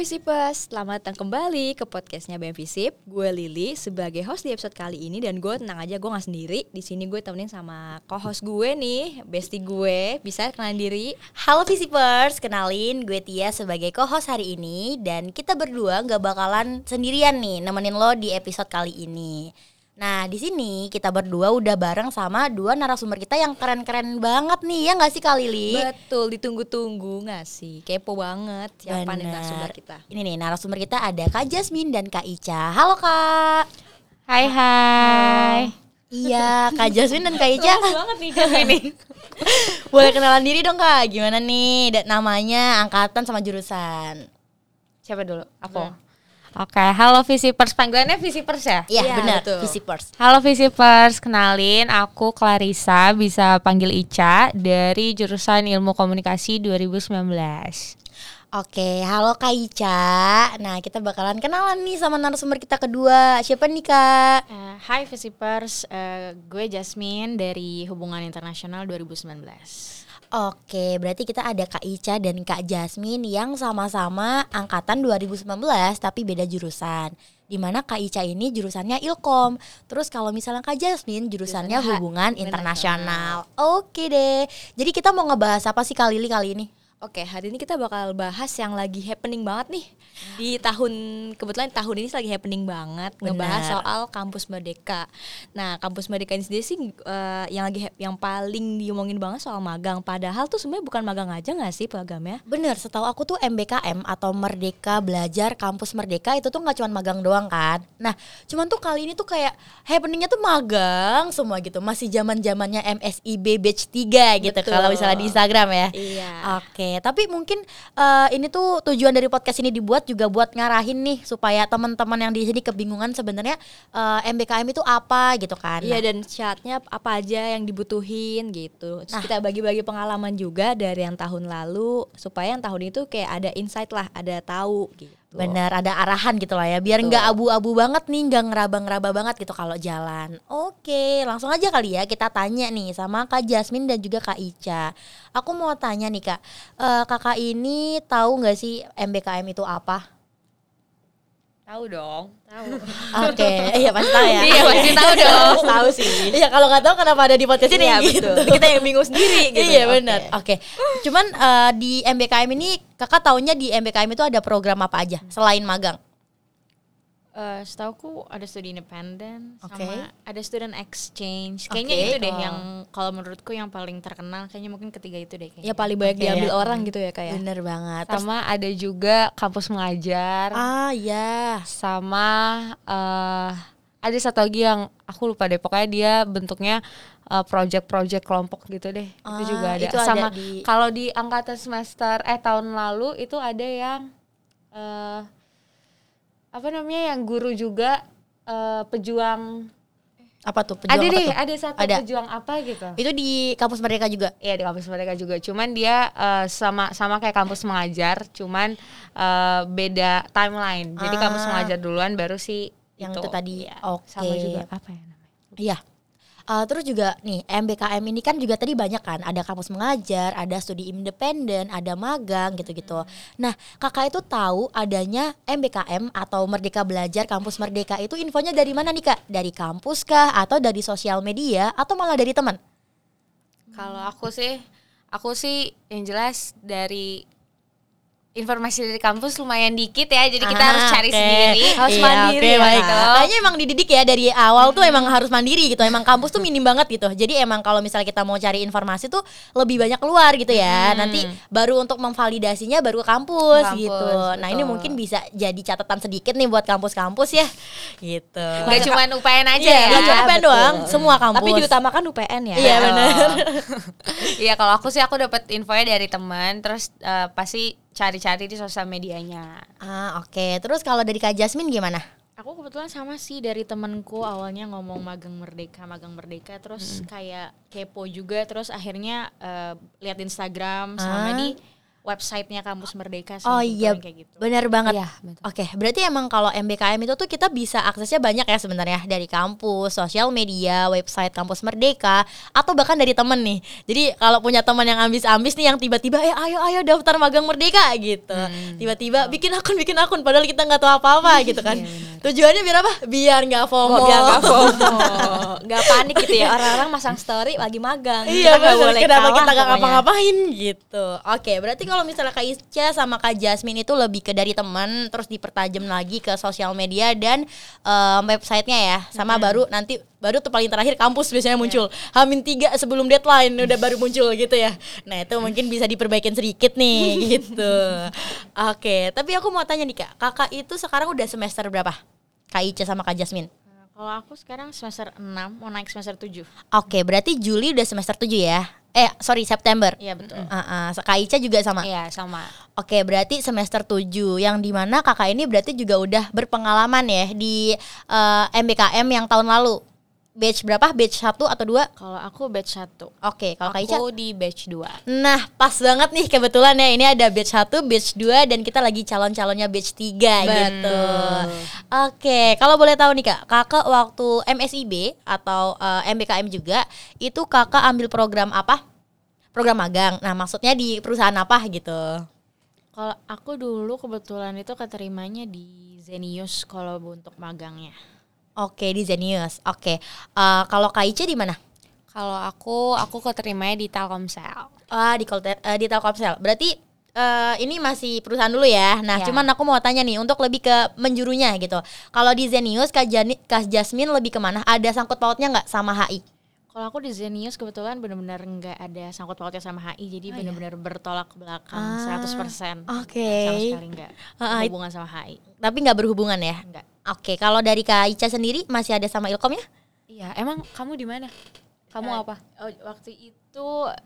Visipers, selamat datang kembali ke podcastnya BM Visip. Gue Lili sebagai host di episode kali ini dan gue tenang aja gue nggak sendiri. Di sini gue temenin sama co-host gue nih, bestie gue. Bisa kenalin diri? Halo Visipers, kenalin gue Tia sebagai co-host hari ini dan kita berdua nggak bakalan sendirian nih nemenin lo di episode kali ini. Nah di sini kita berdua udah bareng sama dua narasumber kita yang keren-keren banget nih ya nggak sih Kak Lili? Betul, ditunggu-tunggu nggak sih? Kepo banget siapa nih narasumber kita. Ini nih narasumber kita ada Kak Jasmine dan Kak Ica. Halo Kak. Hai hai. Iya Kak Jasmine dan Kak Ica. banget nih ini. Boleh kenalan diri dong Kak. Gimana nih namanya, angkatan sama jurusan? Siapa dulu? Aku. Oke, halo Visipers. Panggilannya Visipers ya? Iya Iya, benar, betul. Visipers. Halo Visipers, kenalin aku Clarissa, bisa panggil Ica dari jurusan Ilmu Komunikasi 2019. Oke, halo Kak Ica. Nah, kita bakalan kenalan nih sama narasumber kita kedua. Siapa nih Kak? Eh, Hai Visipers, eh, gue Jasmine dari Hubungan Internasional 2019. Oke, berarti kita ada Kak Ica dan Kak Jasmine yang sama-sama angkatan 2019 tapi beda jurusan. Di mana Kak Ica ini jurusannya Ilkom. Terus kalau misalnya Kak Jasmine jurusannya hubungan internasional. Oke deh. Jadi kita mau ngebahas apa sih Kak Lili kali ini? Oke, hari ini kita bakal bahas yang lagi happening banget nih di tahun kebetulan tahun ini lagi happening banget ngebahas Benar. soal kampus merdeka. Nah, kampus merdeka ini sendiri sih eh, yang lagi yang paling diomongin banget soal magang. Padahal tuh sebenarnya bukan magang aja nggak sih programnya? Bener, setahu aku tuh MBKM atau Merdeka Belajar Kampus Merdeka itu tuh nggak cuma magang doang kan. Nah, cuman tuh kali ini tuh kayak happeningnya tuh magang semua gitu. Masih zaman zamannya MSIB batch 3 gitu kalau misalnya di Instagram ya. Iya. Oke, tapi mungkin eh, ini tuh tujuan dari podcast ini dibuat juga buat ngarahin nih supaya teman-teman yang di sini kebingungan sebenarnya eh, MBKM itu apa gitu kan. Iya Nah, dan syaratnya apa aja yang dibutuhin gitu. Terus Nah. kita bagi-bagi pengalaman juga dari yang tahun lalu supaya yang tahun itu kayak ada insight lah, ada tahu gitu. Benar, ada arahan gitu lah ya, biar nggak abu-abu banget nih, nggak ngeraba-ngeraba banget gitu kalau jalan. Oke, langsung aja kali ya kita tanya nih sama Kak Jasmine dan juga Kak Ica. Aku mau tanya nih Kak, eh, kakak ini tahu nggak sih MBKM itu apa? Tahu dong. Tahu. Oke, iya pasti tahu ya. Iya, pasti tahu dong. tahu sih. Iya kalau nggak tahu kenapa ada di podcast ini Iya, gitu. betul. Kita yang bingung sendiri gitu. Iya Oke. benar. Oke. Cuman eh, di MBKM ini kakak taunya di MBKM itu ada program apa aja selain magang? Eh, setauku ada studi independen Oke. sama ada student exchange. Kayaknya Oke. itu deh Oh. yang kalau menurutku yang paling terkenal kayaknya mungkin ketiga itu deh kayaknya. Ya paling banyak Oke. diambil orang gitu ya kayak. Bener banget. Terus- Sama ada juga kampus mengajar. ah ya. Sama eh ada satu lagi yang aku lupa deh. Pokoknya dia bentuknya eh, project-project kelompok gitu deh. Ah, itu juga ada. itu Sama di- kalau di angkatan semester eh tahun lalu itu ada yang eh apa namanya yang guru juga eh, pejuang Apa tuh? Pejuang ada apa deh tuh? ada satu Ada. pejuang apa gitu Itu di kampus Merdeka juga. Iya di kampus mereka juga cuman dia eh, sama sama kayak kampus mengajar cuman eh, beda timeline jadi Ah. kampus mengajar duluan baru sih Yang itu tadi. Iya. Oke. sama juga apa ya namanya Iya. Eh, terus juga nih MBKM ini kan juga tadi banyak kan ada kampus mengajar, ada studi independen, ada magang gitu-gitu. Nah kakak itu tahu adanya MBKM atau Merdeka Belajar Kampus Merdeka itu infonya dari mana nih kak? Dari kampus kah? Atau dari sosial media? Atau malah dari teman? kalau aku sih aku sih yang jelas dari informasi dari kampus lumayan dikit ya jadi kita Ah, harus cari oke. sendiri Harus Iya, mandiri oke, ya, baik. Kak. Kayaknya emang dididik ya dari awal tuh emang harus mandiri gitu. Emang kampus tuh minim banget gitu. Jadi emang kalau misalnya kita mau cari informasi tuh lebih banyak keluar gitu ya. Nanti baru untuk memvalidasinya baru ke kampus, Kampus, gitu. Nah, ini betul. mungkin bisa jadi catatan sedikit nih buat kampus-kampus ya. Gitu. nggak cuma UPN aja Iya, ya nggak cuma UPN betul. doang, semua kampus. Tapi diutamakan UPN ya. Iya, benar. Iya kalau aku sih aku dapat infonya dari teman terus eh, pasti cari-cari di sosial medianya. Ah, oke. Terus kalau dari Kak Jasmine gimana? Aku kebetulan sama sih dari temenku awalnya ngomong magang merdeka, magang merdeka, Hmm. terus kayak kepo juga, terus akhirnya eh, lihat Instagram sama Ah. di websitenya kampus Merdeka sih. Oh kebetulan iya, kayak gitu. benar banget. Iya. Oke, berarti emang kalau MBKM itu tuh kita bisa aksesnya banyak ya sebenarnya dari kampus, sosial media, website kampus Merdeka, atau bahkan dari temen nih. Jadi kalau punya teman yang ambis-ambis nih yang tiba-tiba eh ayo ayo daftar magang Merdeka gitu, tiba-tiba bikin akun bikin akun padahal kita nggak tahu apa-apa gitu kan. Tujuannya biar apa? Biar nggak FOMO. Oh, biar gak FOMO Gak panik gitu ya Orang-orang masang story lagi magang Iya Kita nggak benar. boleh Kenapa kalah kita nggak ngapa-ngapain gitu? Oke, berarti kalau misalnya Kak Ica sama Kak Jasmine itu lebih ke dari teman, terus dipertajam lagi ke sosial media dan em, websitenya ya, sama baru nanti baru tuh paling terakhir kampus biasanya muncul. Hamin tiga sebelum deadline udah baru muncul gitu ya. Nah itu mungkin bisa diperbaikin sedikit nih gitu. Oke, tapi aku mau tanya nih Kak, Kakak itu sekarang udah semester berapa? Kak Ica sama Kak Jasmine? Kalau aku sekarang semester 6 mau naik semester 7. Oke, berarti Juli udah semester 7 ya? Eh, sorry September. Iya betul. Uh, uh, Kak Ica juga sama. Iya, sama. Oke, berarti semester 7 yang di mana kakak ini berarti juga udah berpengalaman ya di eh, MBKM yang tahun lalu. Batch berapa? Batch 1 atau 2? Kalau aku batch 1. Oke, kalau Kak Ica Aku di batch 2. Nah, pas banget nih kebetulan ya ini ada batch 1, batch 2 dan kita lagi calon-calonnya batch 3 gitu. Oke, kalau boleh tahu nih Kak, Kakak waktu MSIB atau eh, MBKM juga itu Kakak ambil program apa? Program magang. Nah, maksudnya di perusahaan apa gitu? Kalau aku dulu kebetulan itu keterimanya di Zenius kalau untuk magangnya. Oke, di Zenius. Oke. Eh, kalau Kak Ica di mana? Kalau aku, aku keterimanya di Telkomsel. Ah, di eh, di Telkomsel. Berarti eh, ini masih perusahaan dulu ya. Nah, Ya. cuman aku mau tanya nih untuk lebih ke menjurunya gitu. Kalau di Zenius, Kak, Jani, Kak Jasmine lebih ke mana? Ada sangkut pautnya nggak sama HI? Kalau aku di Zenius kebetulan benar-benar nggak ada sangkut pautnya sama HI, jadi benar-benar bertolak ke belakang Ah, 100%. oke. Sama sekali nggak Ah, it- hubungan sama HI. Tapi nggak berhubungan ya? Enggak. Oke, kalau dari Kak Ica sendiri masih ada sama Ilkom ya? Iya, emang kamu di mana? Kamu Eh, apa? Oh, waktu itu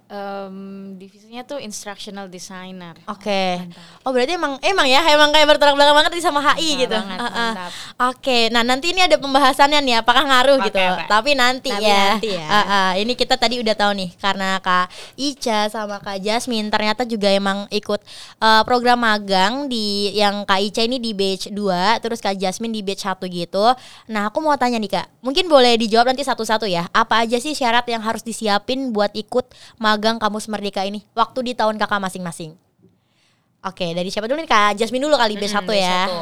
em, divisinya tuh instructional designer. Oke. Oh berarti emang emang ya emang kayak bertolak belakang banget nih sama HI Sama gitu. banget, ah. mantap. Oke, nah nanti ini ada pembahasannya nih apakah ngaruh Oke, gitu. oke. Tapi nanti Tapi ya. nanti ya. Ah, ah. ini kita tadi udah tahu nih karena Kak Ica sama Kak Jasmine ternyata juga emang ikut eh, program magang di yang Kak Ica ini di batch 2, terus Kak Jasmine di batch 1 gitu. Nah, aku mau tanya nih Kak. Mungkin boleh dijawab nanti satu-satu ya. Apa aja sih syarat yang harus disiapin buat ikut magang Kampus Merdeka ini waktu di tahun Kakak masing-masing? Oke, dari siapa dulu nih Kak? Jasmine dulu kali batch 1 batch ya. satu.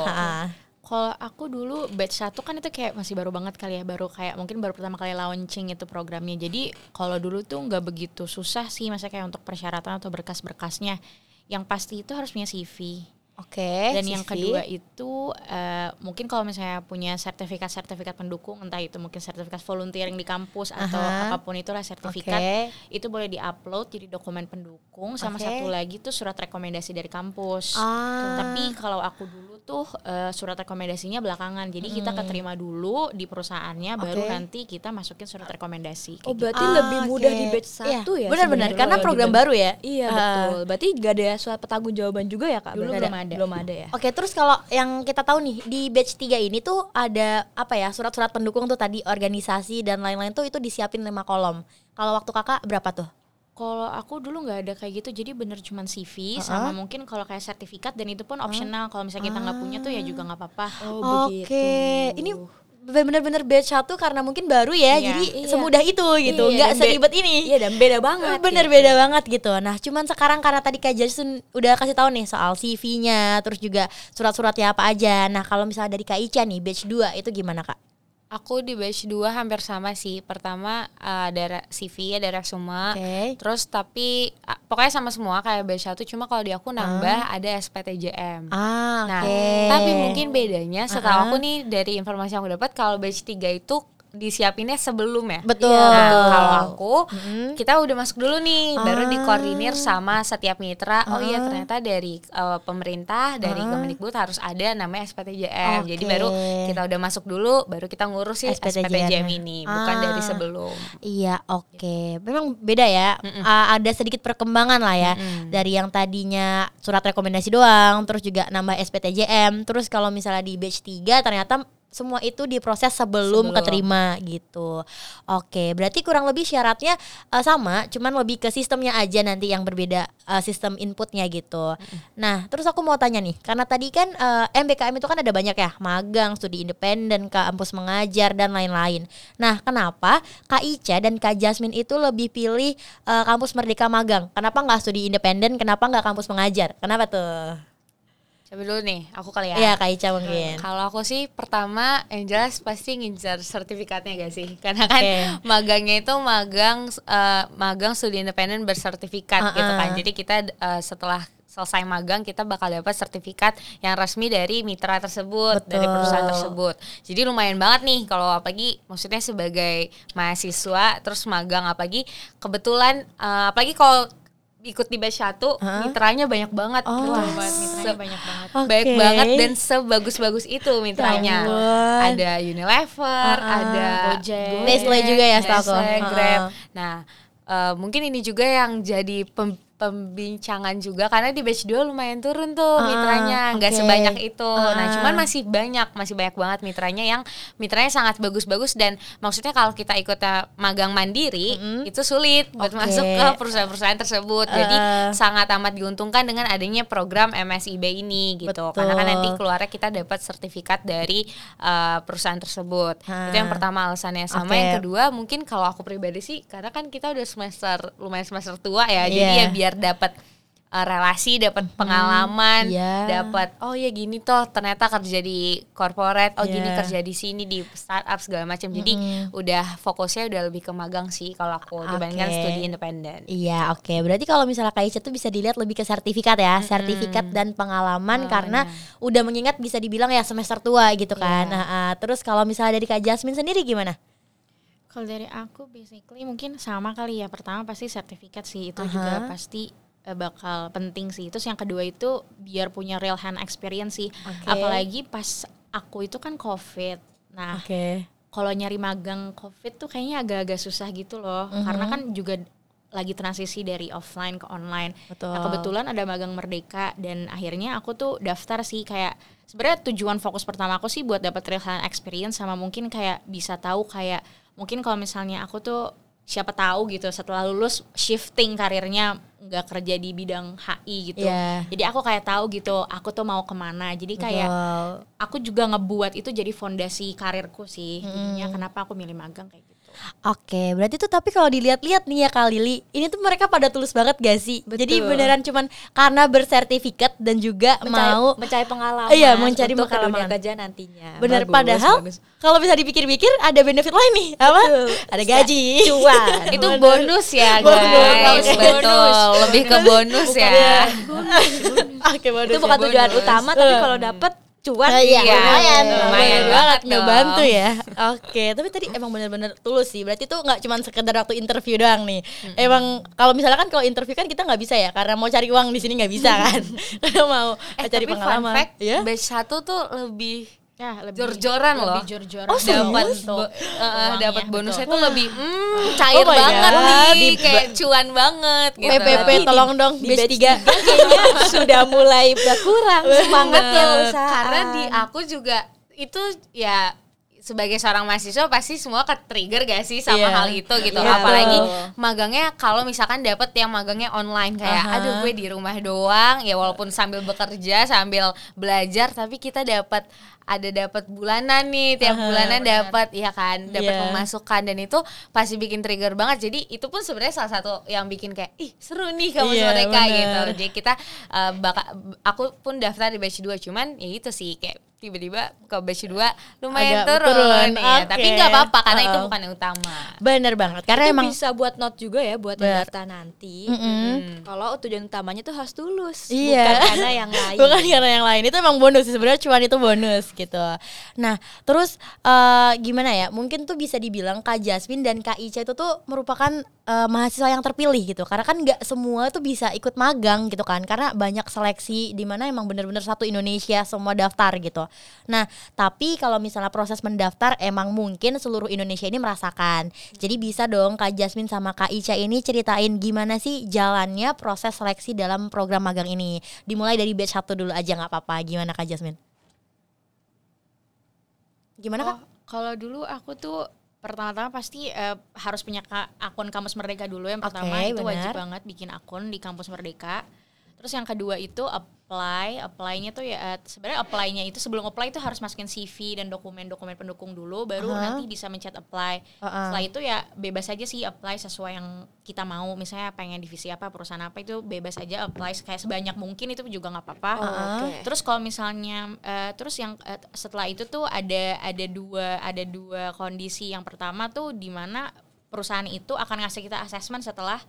Kalau aku dulu batch 1 kan itu kayak masih baru banget kali ya, baru kayak mungkin baru pertama kali launching itu programnya. Jadi kalau dulu tuh nggak begitu susah sih, masa kayak untuk persyaratan atau berkas-berkasnya. Yang pasti itu harus punya CV. Oke. Dan yang CV. kedua itu eh, mungkin kalau misalnya punya sertifikat-sertifikat pendukung, entah itu mungkin sertifikat volunteering di kampus atau Aha. apa pun itulah sertifikat, Oke. itu boleh diupload jadi dokumen pendukung. Sama Oke. satu lagi tuh surat rekomendasi dari kampus. Ah. Tapi kalau aku dulu tuh eh, surat rekomendasinya belakangan. Jadi kita keterima dulu di perusahaannya, baru Oke. nanti kita masukin surat rekomendasi. kayak Oh gitu. berarti Ah, lebih mudah oke. di batch Iya, 1 ya benar-benar, sebenarnya karena program gitu. baru ya? Iya Ah. betul Berarti gak ada surat petanggung jawaban juga ya kak? Dulu belum ada. Belum ada ya? Oke, terus kalau yang kita tahu nih di batch 3 ini tuh ada apa ya? Surat-surat pendukung tuh tadi organisasi dan lain-lain tuh itu disiapin lima kolom. Kalau waktu Kakak berapa tuh? Kalau aku dulu nggak ada kayak gitu, jadi bener cuman CV sama mungkin kalau kayak sertifikat dan itu pun optional. Kalau misalnya kita nggak punya tuh ya juga nggak apa-apa. Oh Oke, ini bener-bener batch 1 karena mungkin baru ya, Iya. jadi Iya. semudah itu gitu, Iya, nggak seribet ini. Iya dan beda banget Bener gitu. beda banget gitu. Nah, cuman sekarang karena tadi Kak Jason udah kasih tahu nih soal CV-nya, terus juga surat-suratnya apa aja. Nah, kalau misalnya dari Kak Ica nih batch 2 itu gimana, Kak? Aku di batch 2 hampir sama sih. Pertama eh, ada CV, ada resume. Oke. Terus tapi pokoknya sama semua kayak batch 1 cuma kalau di aku nambah ada SPTJM. Ah, Nah, oke. tapi mungkin bedanya setahu Ah. aku nih dari informasi yang aku dapat kalau batch 3 itu disiapinnya sebelum ya. Betul. Nah, kalau aku Mm-mm. kita udah masuk dulu nih, baru Ah. dikoordinir sama setiap mitra. Oh iya Ah. ternyata dari eh, pemerintah, dari Ah. Kemendikbud harus ada namanya SPTJM. Jadi Oke. baru kita udah masuk dulu, baru kita ngurus sih SPTJM. SPTJM ini, bukan Ah. dari sebelum. Iya, oke. Memang beda ya. A- ada sedikit perkembangan lah ya. Mm-mm. Dari yang tadinya surat rekomendasi doang, terus juga nambah SPTJM, terus kalau misalnya di batch 3 ternyata semua itu diproses sebelum, Sebelum. keterima gitu. Oke, berarti kurang lebih syaratnya eh, sama, cuman lebih ke sistemnya aja nanti yang berbeda eh, sistem inputnya gitu. Nah, terus aku mau tanya nih, karena tadi kan eh, MBKM itu kan ada banyak ya, magang, studi independen, kampus mengajar dan lain-lain. Nah, kenapa Kak Ica dan Kak Jasmine itu lebih pilih eh, kampus Merdeka magang? Kenapa nggak studi independen? Kenapa nggak kampus mengajar? Kenapa tuh? Coba dulu nih, aku kali ya. Iya, Kak Ica mungkin. Kalau aku sih pertama yang jelas pasti ngincar sertifikatnya gak sih? Karena kan magangnya itu magang eh, magang studi independen bersertifikat gitu kan. Jadi kita eh, setelah selesai magang kita bakal dapat sertifikat yang resmi dari mitra tersebut, dari Betul. perusahaan tersebut. Jadi lumayan banget nih kalau apalagi maksudnya sebagai mahasiswa terus magang apalagi kebetulan eh, apalagi kalau ikut di batch satu mitranya banyak banget. Oh. Wah, Betul banget, mitranya banyak banget. baik Oke. banget dan sebagus-bagus itu mitranya. Ya ada Unilever, Uh-uh. ada Gojek. Nestle juga ya, setahu aku. Nestle, Uh-uh. Grab. Nah, eh, mungkin ini juga yang jadi pem- pembincangan juga karena di batch 2 lumayan turun tuh Uh-uh, mitranya, nggak oke. sebanyak itu. Nah, Uh-uh. cuman masih banyak, masih banyak banget mitranya yang mitranya sangat bagus-bagus dan maksudnya kalau kita ikutnya magang mandiri itu sulit buat masuk ke perusahaan-perusahaan tersebut. Jadi Uh-uh. sangat amat diuntungkan dengan adanya program MSIB ini gitu. Karena kan Betul. nanti keluarnya kita dapat sertifikat dari uh, perusahaan tersebut. Itu yang pertama alasannya. Sama Oke. yang kedua mungkin kalau aku pribadi sih karena kan kita udah semester lumayan semester tua ya. Jadi Iya. ya biar dapat uh, relasi, dapat pengalaman, iya. dapat oh ya gini toh ternyata kerja di corporate, oh gini Iya. kerja di sini di startup segala macam. Jadi udah fokusnya udah lebih ke magang sih kalau aku dibandingkan Oke. studi independen. Iya, oke. Berarti kalau misalnya Kak Ica tuh bisa dilihat lebih ke sertifikat ya, sertifikat dan pengalaman karena udah mengingat bisa dibilang ya semester tua gitu kan. Nah, ah, terus kalau misalnya dari Kak Jasmine sendiri gimana? Kalau dari aku basically mungkin sama kali ya. Pertama pasti sertifikat sih itu juga pasti eh, bakal penting sih. Terus yang kedua itu biar punya real hand experience sih. Oke. Apalagi pas aku itu kan covid. Nah Oke. kalau nyari magang covid tuh kayaknya agak-agak susah gitu loh. Karena kan juga lagi transisi dari offline ke online. Betul. Nah, kebetulan ada magang merdeka dan akhirnya aku tuh daftar sih kayak sebenarnya tujuan fokus pertama aku sih buat dapat real hand experience sama mungkin kayak bisa tahu kayak mungkin kalau misalnya aku tuh siapa tahu gitu setelah lulus shifting karirnya nggak kerja di bidang HI gitu. Iya. Jadi aku kayak tahu gitu aku tuh mau ke mana. Jadi kayak Betul. aku juga ngebuat itu jadi fondasi karirku sih. Jadinya kenapa aku milih magang kayak gitu. Oke, berarti tuh tapi kalau dilihat-lihat nih ya Kak Lili, ini tuh mereka pada tulus banget gak sih? Jadi Betul. beneran cuman karena bersertifikat dan juga mencari, mau mencari pengalaman Iya, mencari untuk pengalaman. kerja nantinya bener Bagus, padahal bagus. kalau bisa dipikir-pikir ada benefit lain nih, apa? Betul. Ada gaji. cuan itu bonus ya Bonus, guys oke. betul lebih ke bonus ya Oke, bonus. itu bukan ya. tujuan bonus. utama tapi kalau dapet cuan Ah, iya, Iya, lumayan, lumayan banget ngebantu ya. Oke, tapi tadi emang bener-bener tulus sih. Berarti tuh nggak cuma sekedar waktu interview doang nih. Emang kalau misalnya kan kalau interview kan kita nggak bisa ya, karena mau cari uang di sini nggak bisa kan. Karena mau eh cari tapi pengalaman. fun fact ya? batch satu tuh lebih Ya, lebih Jor-joran loh. Lebih jor-joran. Oh, dapat uangnya, dapat bonusnya betul. tuh lebih hmm, cair Oh banget God. nih Di- kayak cuan banget gitu PPP tolong dong di batch batch 3. kayaknya sudah mulai berkurang semangatnya usaha karena di aku juga itu ya sebagai seorang mahasiswa pasti semua ke trigger gak sih sama Iya. hal itu gitu Iya. apalagi magangnya kalau misalkan dapet yang magangnya online kayak Aha. aduh gue di rumah doang ya walaupun sambil bekerja sambil belajar tapi kita dapat ada dapat bulanan nih tiap bulanan dapat ya kan dapat Iya. pemasukan dan itu pasti bikin trigger banget jadi itu pun sebenarnya salah satu yang bikin kayak ih seru nih kamu Iya, mereka bener. gitu jadi kita uh, baka, aku pun daftar di batch 2 cuman ya itu sih kayak tiba-tiba ke batch 2 lumayan Agak turun, turun, iya. tapi oke. nggak apa-apa karena itu bukan yang utama Bener banget. Karena itu emang bisa buat note juga ya buat daftar nanti Mm-mm. kalau tujuan utamanya tuh harus tulus Iya. bukan karena yang lain Bukan karena yang lain itu emang bonus sebenarnya cuan itu bonus gitu. Nah terus eh, gimana ya? Mungkin tuh bisa dibilang Kak Jasmine dan Kak Ica itu tuh merupakan eh, mahasiswa yang terpilih gitu. Karena kan nggak semua tuh bisa ikut magang gitu kan. Karena banyak seleksi di mana emang bener-bener satu Indonesia semua daftar gitu. Nah tapi kalau misalnya proses mendaftar emang mungkin seluruh Indonesia ini merasakan. Jadi bisa dong Kak Jasmine sama Kak Ica ini ceritain gimana sih jalannya proses seleksi dalam program magang ini. Dimulai dari batch 1 dulu aja nggak apa-apa. Gimana Kak Jasmine? Gimana kak? Oh, Kalau dulu aku tuh pertama-tama pasti eh, harus punya akun kampus Merdeka dulu yang pertama Oke, itu wajib benar. banget bikin akun di kampus Merdeka. Terus yang kedua itu apply, apply-nya tuh ya eh, sebenarnya apply-nya itu sebelum apply itu harus masukin CV dan dokumen-dokumen pendukung dulu baru Aha. nanti bisa mencet apply. Uh-uh. Setelah itu ya bebas aja sih apply sesuai yang kita mau. Misalnya pengen divisi apa, perusahaan apa itu bebas aja apply kayak sebanyak mungkin itu juga nggak apa-apa. oke. Terus kalau misalnya eh, terus yang eh, setelah itu tuh ada ada dua ada dua kondisi. Yang pertama tuh di mana perusahaan itu akan ngasih kita assessment setelah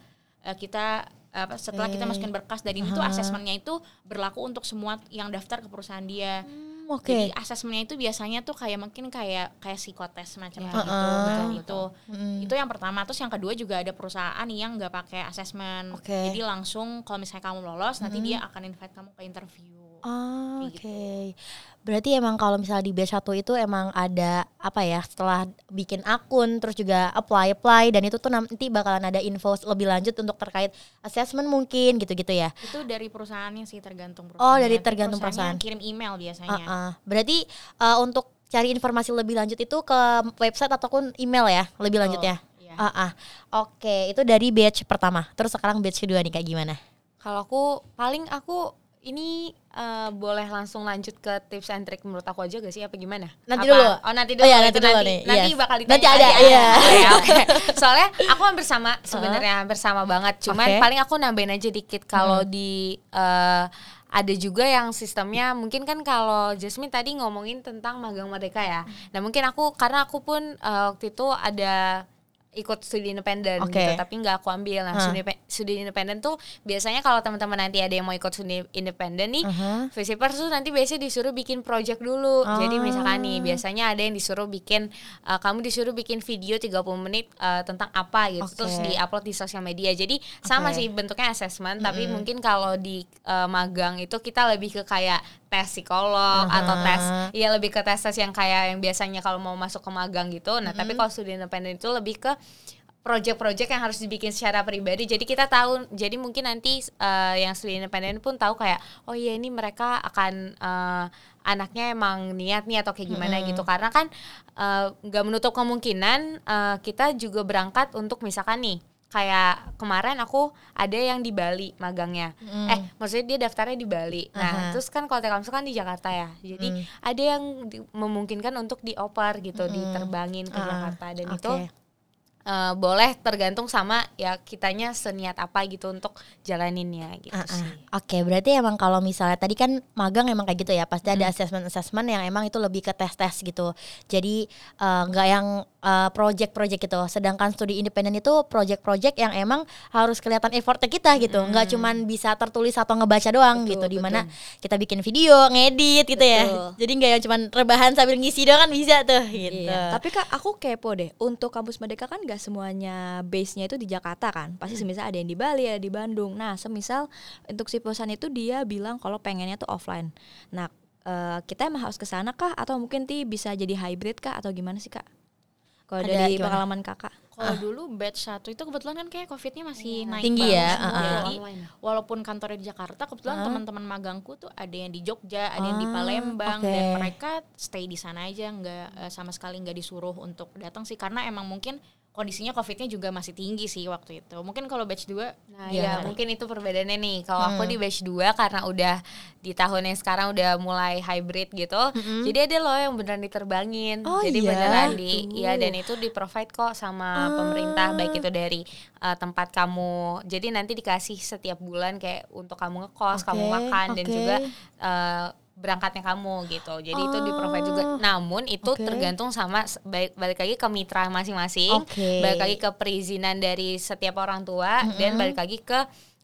kita apa setelah kita masukin berkas dan ini tuh assessmentnya itu berlaku untuk semua yang daftar ke perusahaan dia. Hmm, Oke. Jadi assessmentnya itu biasanya tuh kayak mungkin kayak kayak psikotes macam Ya. gitu, Heeh. bukan itu. Mm. Itu yang pertama. Terus yang kedua juga ada perusahaan yang nggak pakai assessment. Oke. Jadi langsung kalau misalnya kamu lolos, nanti dia akan invite kamu ke interview. Ah, Oke. Kayak Berarti emang kalau misalnya di batch 1 itu emang ada apa ya setelah bikin akun terus juga apply apply dan itu tuh nanti bakalan ada info lebih lanjut untuk terkait assessment mungkin gitu-gitu ya. Itu dari perusahaannya sih tergantung Oh, perusahaannya. dari tergantung perusahaan. Kirim email biasanya. Ah, ah. Berarti uh, untuk cari informasi lebih lanjut itu ke website ataupun email ya lebih Betul, lanjutnya. iya. Ah, ah. Oke, itu dari batch pertama. Terus sekarang batch kedua nih kayak gimana? Kalau aku paling aku ini eh, boleh langsung lanjut ke tips and trick menurut aku aja gak sih apa gimana? Nanti Apa? dulu. Oh nanti Oh dulu. iya, itu nanti dulu nanti, nih, Nanti yes. bakal ditanya Nanti ada, ya. iya. Oh, ya, oke. Soalnya aku hampir sama sebenarnya hampir sama banget. Cuman Oke. paling aku nambahin aja dikit kalau di eh, ada juga yang sistemnya mungkin kan kalau Jasmine tadi ngomongin tentang magang merdeka ya. Nah mungkin aku karena aku pun eh, waktu itu ada ikut studi independen Oke. gitu tapi nggak aku ambil nah Hah. studi, studi independen tuh biasanya kalau teman-teman nanti ada yang mau ikut studi independen nih Aha. Visiper tuh nanti biasanya disuruh bikin project dulu. Jadi misalkan nih biasanya ada yang disuruh bikin uh, kamu disuruh bikin video 30 menit uh, tentang apa gitu Oke. terus diupload di sosial media. Jadi sama Oke. sih bentuknya assessment tapi mungkin kalau di uh, magang itu kita lebih ke kayak tes psikolog atau Aha. tes ya lebih ke tes tes yang kayak yang biasanya kalau mau masuk ke magang gitu. Nah, tapi kalau studi independen itu lebih ke project-project yang harus dibikin secara pribadi. Jadi kita tahu, jadi mungkin nanti eh, yang studi independen pun tahu kayak, oh iya ini mereka akan eh, anaknya emang niat nih atau kayak gimana gitu. Karena kan eh, nggak menutup kemungkinan eh, kita juga berangkat untuk misalkan nih kayak kemarin aku ada yang di Bali magangnya. Eh, maksudnya dia daftarnya di Bali. Nah, Aha. terus kan kalau Telkomsel kan di Jakarta ya. Jadi Mm. ada yang di- memungkinkan untuk dioper gitu, diterbangin ke Ah, Jakarta dan oke. itu eh, boleh tergantung sama ya kitanya seniat apa gitu untuk jalaninnya gitu ah. sih. Oke, berarti emang kalau misalnya tadi kan magang emang kayak gitu ya, pasti Hmm. ada assessment-assessment yang emang itu lebih ke tes-tes gitu. Jadi eh, nggak yang eh, project-project gitu. Sedangkan studi independen itu project-project yang emang harus kelihatan effortnya kita gitu. Nggak cuman bisa tertulis atau ngebaca doang Betul, gitu. Di mana betul. kita bikin video, ngedit gitu ya. Betul. Jadi nggak yang cuman rebahan sambil ngisi doang kan bisa tuh gitu. Iya. Tapi kak aku kepo deh. Untuk kampus Merdeka kan gak semuanya base-nya itu di Jakarta kan. Pasti semisal ada yang di Bali, ada di Bandung. Nah, semisal untuk si perusahaan itu dia bilang kalau pengennya tuh offline. Nah, eh, kita emang harus ke sana kah atau mungkin ti bisa jadi hybrid kah atau gimana sih kak? Kalau dari gimana? pengalaman kakak. Kalau dulu batch 1 itu kebetulan kan kayak covidnya masih naik Tinggi banget. ya, ah, ah. Jadi walaupun kantornya di Jakarta, kebetulan Ah. teman-teman magangku tuh ada yang di Jogja, ada yang di Ah, Palembang oke. dan mereka stay di sana aja, nggak eh, sama sekali nggak disuruh untuk datang sih karena emang mungkin kondisinya covidnya juga masih tinggi sih waktu itu. Mungkin kalau batch 2 Nah, ya mungkin itu perbedaannya nih. Kalau aku di batch 2 karena udah di tahun yang sekarang udah mulai hybrid gitu. Jadi ada loh yang beneran diterbangin. Oh, Jadi iya? beneran di Tuh. ya dan itu di provide kok sama pemerintah baik itu dari uh, tempat kamu. Jadi nanti dikasih setiap bulan kayak untuk kamu ngekos, kamu Oke, makan dan oke. juga uh, berangkatnya kamu gitu. Jadi itu di provide juga. Namun itu Oh, Oke. tergantung sama balik, balik lagi ke mitra masing-masing. Oke. Balik lagi ke perizinan dari setiap orang tua dan balik lagi ke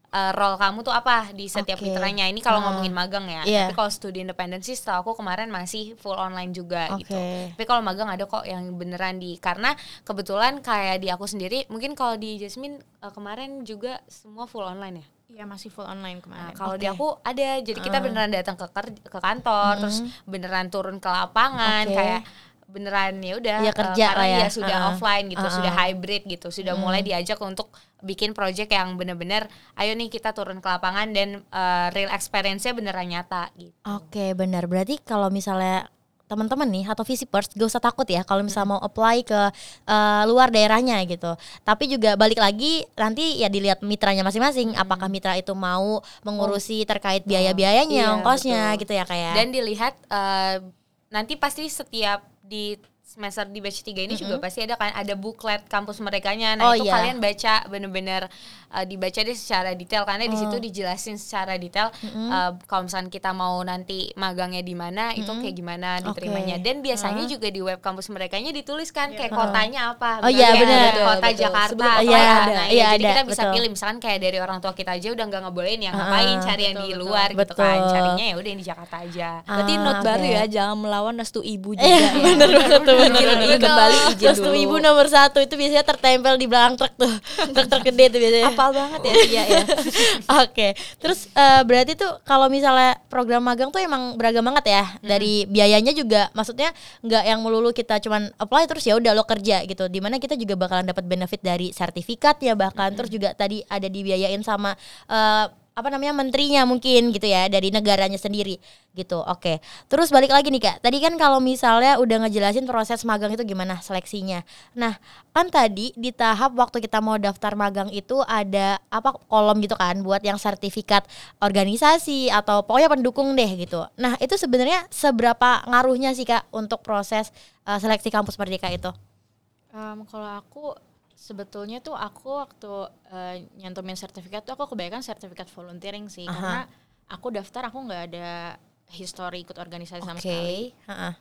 uh, role kamu tuh apa di setiap Oke. mitranya. Ini kalau Ah. ngomongin magang ya. Iya. Tapi kalau studi independen sih setahu aku kemarin masih full online juga Oke. gitu. Tapi kalau magang ada kok yang beneran di karena kebetulan kayak di aku sendiri mungkin kalau di Jasmine uh, kemarin juga semua full online ya. Ya masih full online Nah, kemarin. kalau Oke. di aku ada, jadi kita Ah. beneran datang ke ke kantor, terus beneran turun ke lapangan, Oke. kayak beneran ya udah Ya, eh, kerja karena lah ya. dia sudah Ah. offline gitu, Ah. sudah hybrid gitu, sudah mulai diajak untuk bikin project yang bener-bener, ayo nih kita turun ke lapangan dan eh, real experience-nya beneran nyata gitu. Oke benar berarti kalau misalnya teman-teman nih atau visipers gak usah takut ya kalau misalnya mau apply ke uh, luar daerahnya gitu. Tapi juga balik lagi nanti ya dilihat mitranya masing-masing. Apakah mitra itu mau mengurusi terkait biaya-biayanya, Iya, ongkosnya betul. gitu ya kayak. Dan dilihat eh, nanti pasti setiap di semester di batch 3 ini juga pasti ada kan ada buklet kampus merekanya. Nah, Oh, itu iya. kalian baca bener-bener eh, dibaca deh secara detail karena di situ Oh. dijelasin secara detail eh, kalau misalnya kita mau nanti magangnya di mana itu kayak gimana diterimanya. Oke. Dan biasanya juga di web kampus merekanya dituliskan kayak kotanya apa. Oh, iya, Misalnya benar. ada Betul, Kota betul. Jakarta. Sebelum- atau Iya, ada. Nah, Iya, ya, jadi ada, kita bisa betul. pilih misalkan kayak dari orang tua kita aja udah nggak ngebolehin ya Ah, ngapain cari yang di luar gitu kan. Betul. Carinya ya udah yang di Jakarta aja. Berarti Ah, note baru ya, jangan melawan restu ibu juga Iya, ya. bener banget tuh, Izin- banget. izin kembali izin tuh dulu. ibu nomor satu itu biasanya tertempel di belakang truk tuh, truk-truk gede tuh biasanya. Apal banget ya dia ya. Oke, terus eh, berarti tuh kalau misalnya program magang tuh emang beragam banget ya dari biayanya juga, maksudnya nggak yang melulu kita cuman apply terus ya udah lo kerja gitu. Di mana kita juga bakalan dapat benefit dari sertifikat ya bahkan terus juga tadi ada dibiayain sama eh, apa namanya menterinya mungkin gitu ya dari negaranya sendiri gitu. Oke, terus balik lagi nih kak. Tadi kan kalau misalnya udah ngejelasin proses magang itu gimana seleksinya. Nah kan tadi di tahap waktu kita mau daftar magang itu ada apa kolom gitu kan buat yang sertifikat organisasi atau pokoknya pendukung deh gitu. Nah itu sebenarnya seberapa ngaruhnya sih kak untuk proses uh, seleksi kampus merdeka itu? Em, kalau aku sebetulnya tuh aku waktu eh, nyantumin sertifikat tuh aku kebanyakan sertifikat volunteering sih Aha. karena aku daftar aku nggak ada history ikut organisasi sama Oke, sekali. heeh.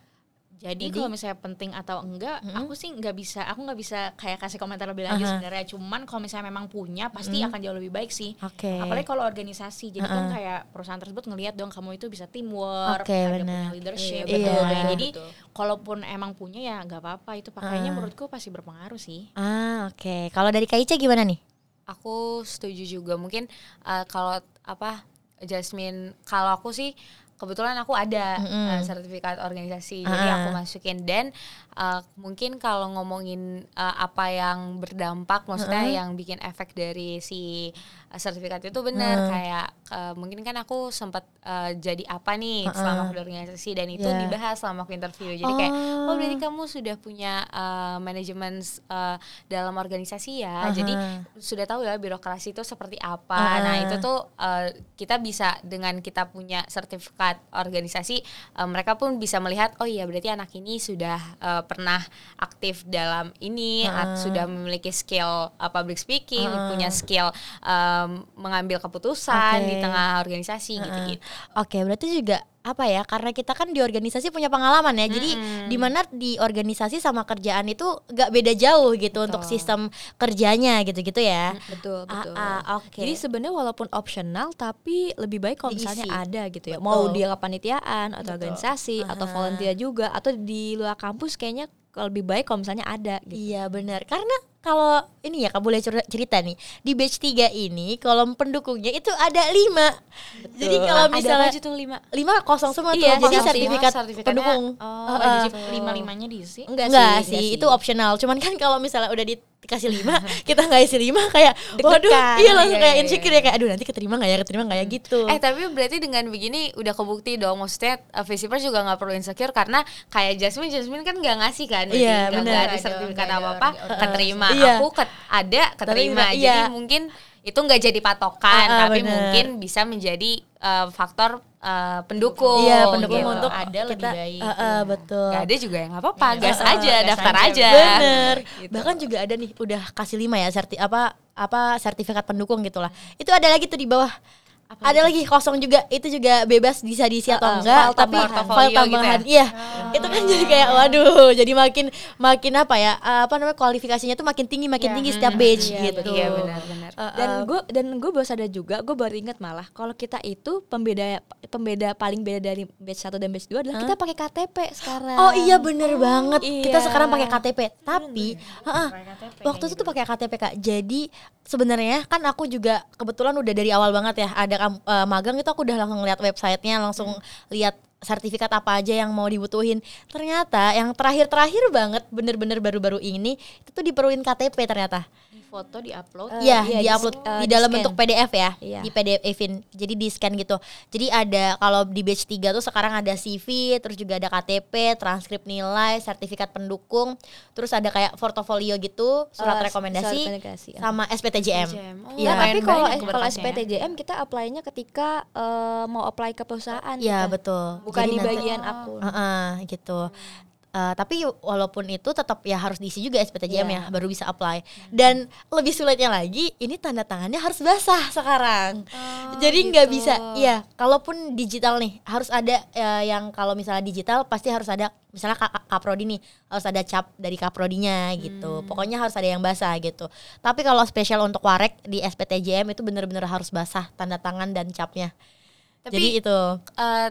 Jadi, Jadi- kalau misalnya penting atau enggak, Mm-mm. aku sih nggak bisa, aku nggak bisa kayak kasih komentar lebih lanjut Aha. sebenarnya. Cuman kalau misalnya memang punya, pasti akan jauh lebih baik sih. Oke. Apalagi kalau organisasi, jadi kan Heeh. kayak perusahaan tersebut ngelihat dong kamu itu bisa teamwork, Oke, ada benar. punya leadership, Iya, betul. betul, Jadi betul. kalaupun emang punya ya nggak apa-apa. Itu pakainya Ah. menurutku pasti berpengaruh sih. Ah oke. Kalau dari Kak Ica gimana nih? Aku setuju juga mungkin eh, kalau apa Jasmine kalau aku sih kebetulan aku ada Mm-mm. eh, sertifikat organisasi jadi Ah. aku masukin dan eh, mungkin kalau ngomongin eh, apa yang berdampak maksudnya Mm-mm. yang bikin efek dari si eh, sertifikat itu benar Mm. kayak eh, mungkin kan aku sempat eh, jadi apa nih Ah. selama aku organisasi dan itu Yeah. dibahas selama aku interview jadi kayak Oh. oh berarti kamu sudah punya eh, manajemen eh, dalam organisasi ya Aha. jadi sudah tahu ya birokrasi itu seperti apa. Ah. Nah, itu tuh uh, kita bisa dengan kita punya sertifikat organisasi uh, mereka pun bisa melihat oh iya berarti anak ini sudah uh, pernah aktif dalam ini Ah. at- sudah memiliki skill uh, public speaking, Ah. punya skill um, mengambil keputusan Oke. di tengah organisasi Heeh. gitu-gitu. Oke, berarti juga apa ya? Karena kita kan di organisasi punya pengalaman ya. Jadi di mana di organisasi sama kerjaan itu nggak beda jauh gitu untuk sistem kerjanya gitu-gitu ya. Betul, Ah, betul. ah, oke. Jadi sebenarnya walaupun optional tapi lebih baik kalau Diisi. misalnya ada gitu ya. Betul. Mau dia kepanitiaan atau Betul. organisasi atau Aha. volunteer juga atau di luar kampus kayaknya lebih baik kalau misalnya ada gitu. Iya benar. Karena kalau ini ya, Kak boleh cer- cerita nih di batch 3 ini kolom pendukungnya itu ada lima. Jadi kalau Ada misalnya aja tuh lima? lima kosong semua Iya, tuh. Jadi kosong sertifikat pendukung. Oh, Heeh. gitu. Lima-limanya diisi. Enggak, Enggak sih, sih, enggak itu optional. Cuman kan kalau misalnya udah dikasih lima, kita nggak isi lima kayak, waduh, iya langsung Iya, kayak iya, insecure ya kayak, aduh nanti keterima nggak ya, keterima nggak ya gitu. Eh tapi berarti dengan begini udah kebukti dong maksudnya uh, Visipers juga nggak perlu insecure karena kayak Jasmine Jasmine kan nggak ngasih kan Iya, nggak- ada ada- sertifikat ada apa apa keterima Iya. aku ket- ada keterima Keterima, jadi iya. mungkin itu nggak jadi patokan ah, tapi bener. mungkin bisa menjadi uh, faktor uh, pendukung Iya pendukung gitu. untuk Ada lebih kita, baik. Eh, eh, betul. Nggak ada juga ya nggak apa-apa Iya, gas uh-uh, aja gas daftar aja, aja Bener. Gitu. Bahkan juga ada nih udah kasih lima ya serti apa apa sertifikat pendukung gitulah. Itu ada lagi tuh di bawah. Ada lagi kosong juga. Itu juga bebas bisa diisi atau Uh-uh, enggak file tapi tambahan. file Portofolio gitu tambahan. Ya? iya itu kan jadi kayak waduh jadi makin makin apa ya apa namanya kualifikasinya tuh makin tinggi makin Iya. tinggi setiap batch Iya, gitu. iya benar-benar Eh, dan eh, gue dan gue baru sadar juga gue baru inget malah kalau kita itu pembeda pembeda paling beda dari batch 1 dan batch 2 adalah kita pakai KTP sekarang. Oh iya bener banget. Kita iya. sekarang pakai KTP tapi heeh, waktu itu tuh pakai KTP kak. Jadi sebenarnya kan aku juga kebetulan udah dari awal banget ya ada eh, magang itu aku udah langsung lihat websitenya langsung lihat sertifikat apa aja yang mau dibutuhin. Ternyata yang terakhir-terakhir banget bener-bener baru-baru ini itu tuh diperluin KTP ternyata. Di foto di upload. Eh, Iya, iya, di di- upload eh, di dalam di-scan. bentuk PDF ya, Iya. di PDF-in. Jadi di scan gitu. Jadi ada kalau di batch 3 tuh sekarang ada CV, terus juga ada KTP, transkrip nilai, sertifikat pendukung, terus ada kayak portofolio gitu, surat Eh, rekomendasi, surat rekomendasi, ya. sama SPTJM. SPTJM. Oh, Iya. Nah, tapi kalau kalau ya. SPTJM kita apply-nya ketika eh, mau apply ke perusahaan. Iya, kita. betul. Bukan Jadi di nanti- bagian akun. Heeh, gitu. Eh, tapi walaupun itu tetap ya harus diisi juga SPTJM Iya. ya baru bisa apply. Dan lebih sulitnya lagi ini tanda tangannya harus basah sekarang. Jadi nggak gitu. bisa. Iya, kalaupun digital nih harus ada eh, yang kalau misalnya digital pasti harus ada misalnya Ka- Ka- Kaprodi nih harus ada cap dari Kaprodinya gitu. Pokoknya harus ada yang basah gitu. Tapi kalau spesial untuk warek di SPTJM itu bener-bener harus basah tanda tangan dan capnya. Tapi, Jadi itu Eh,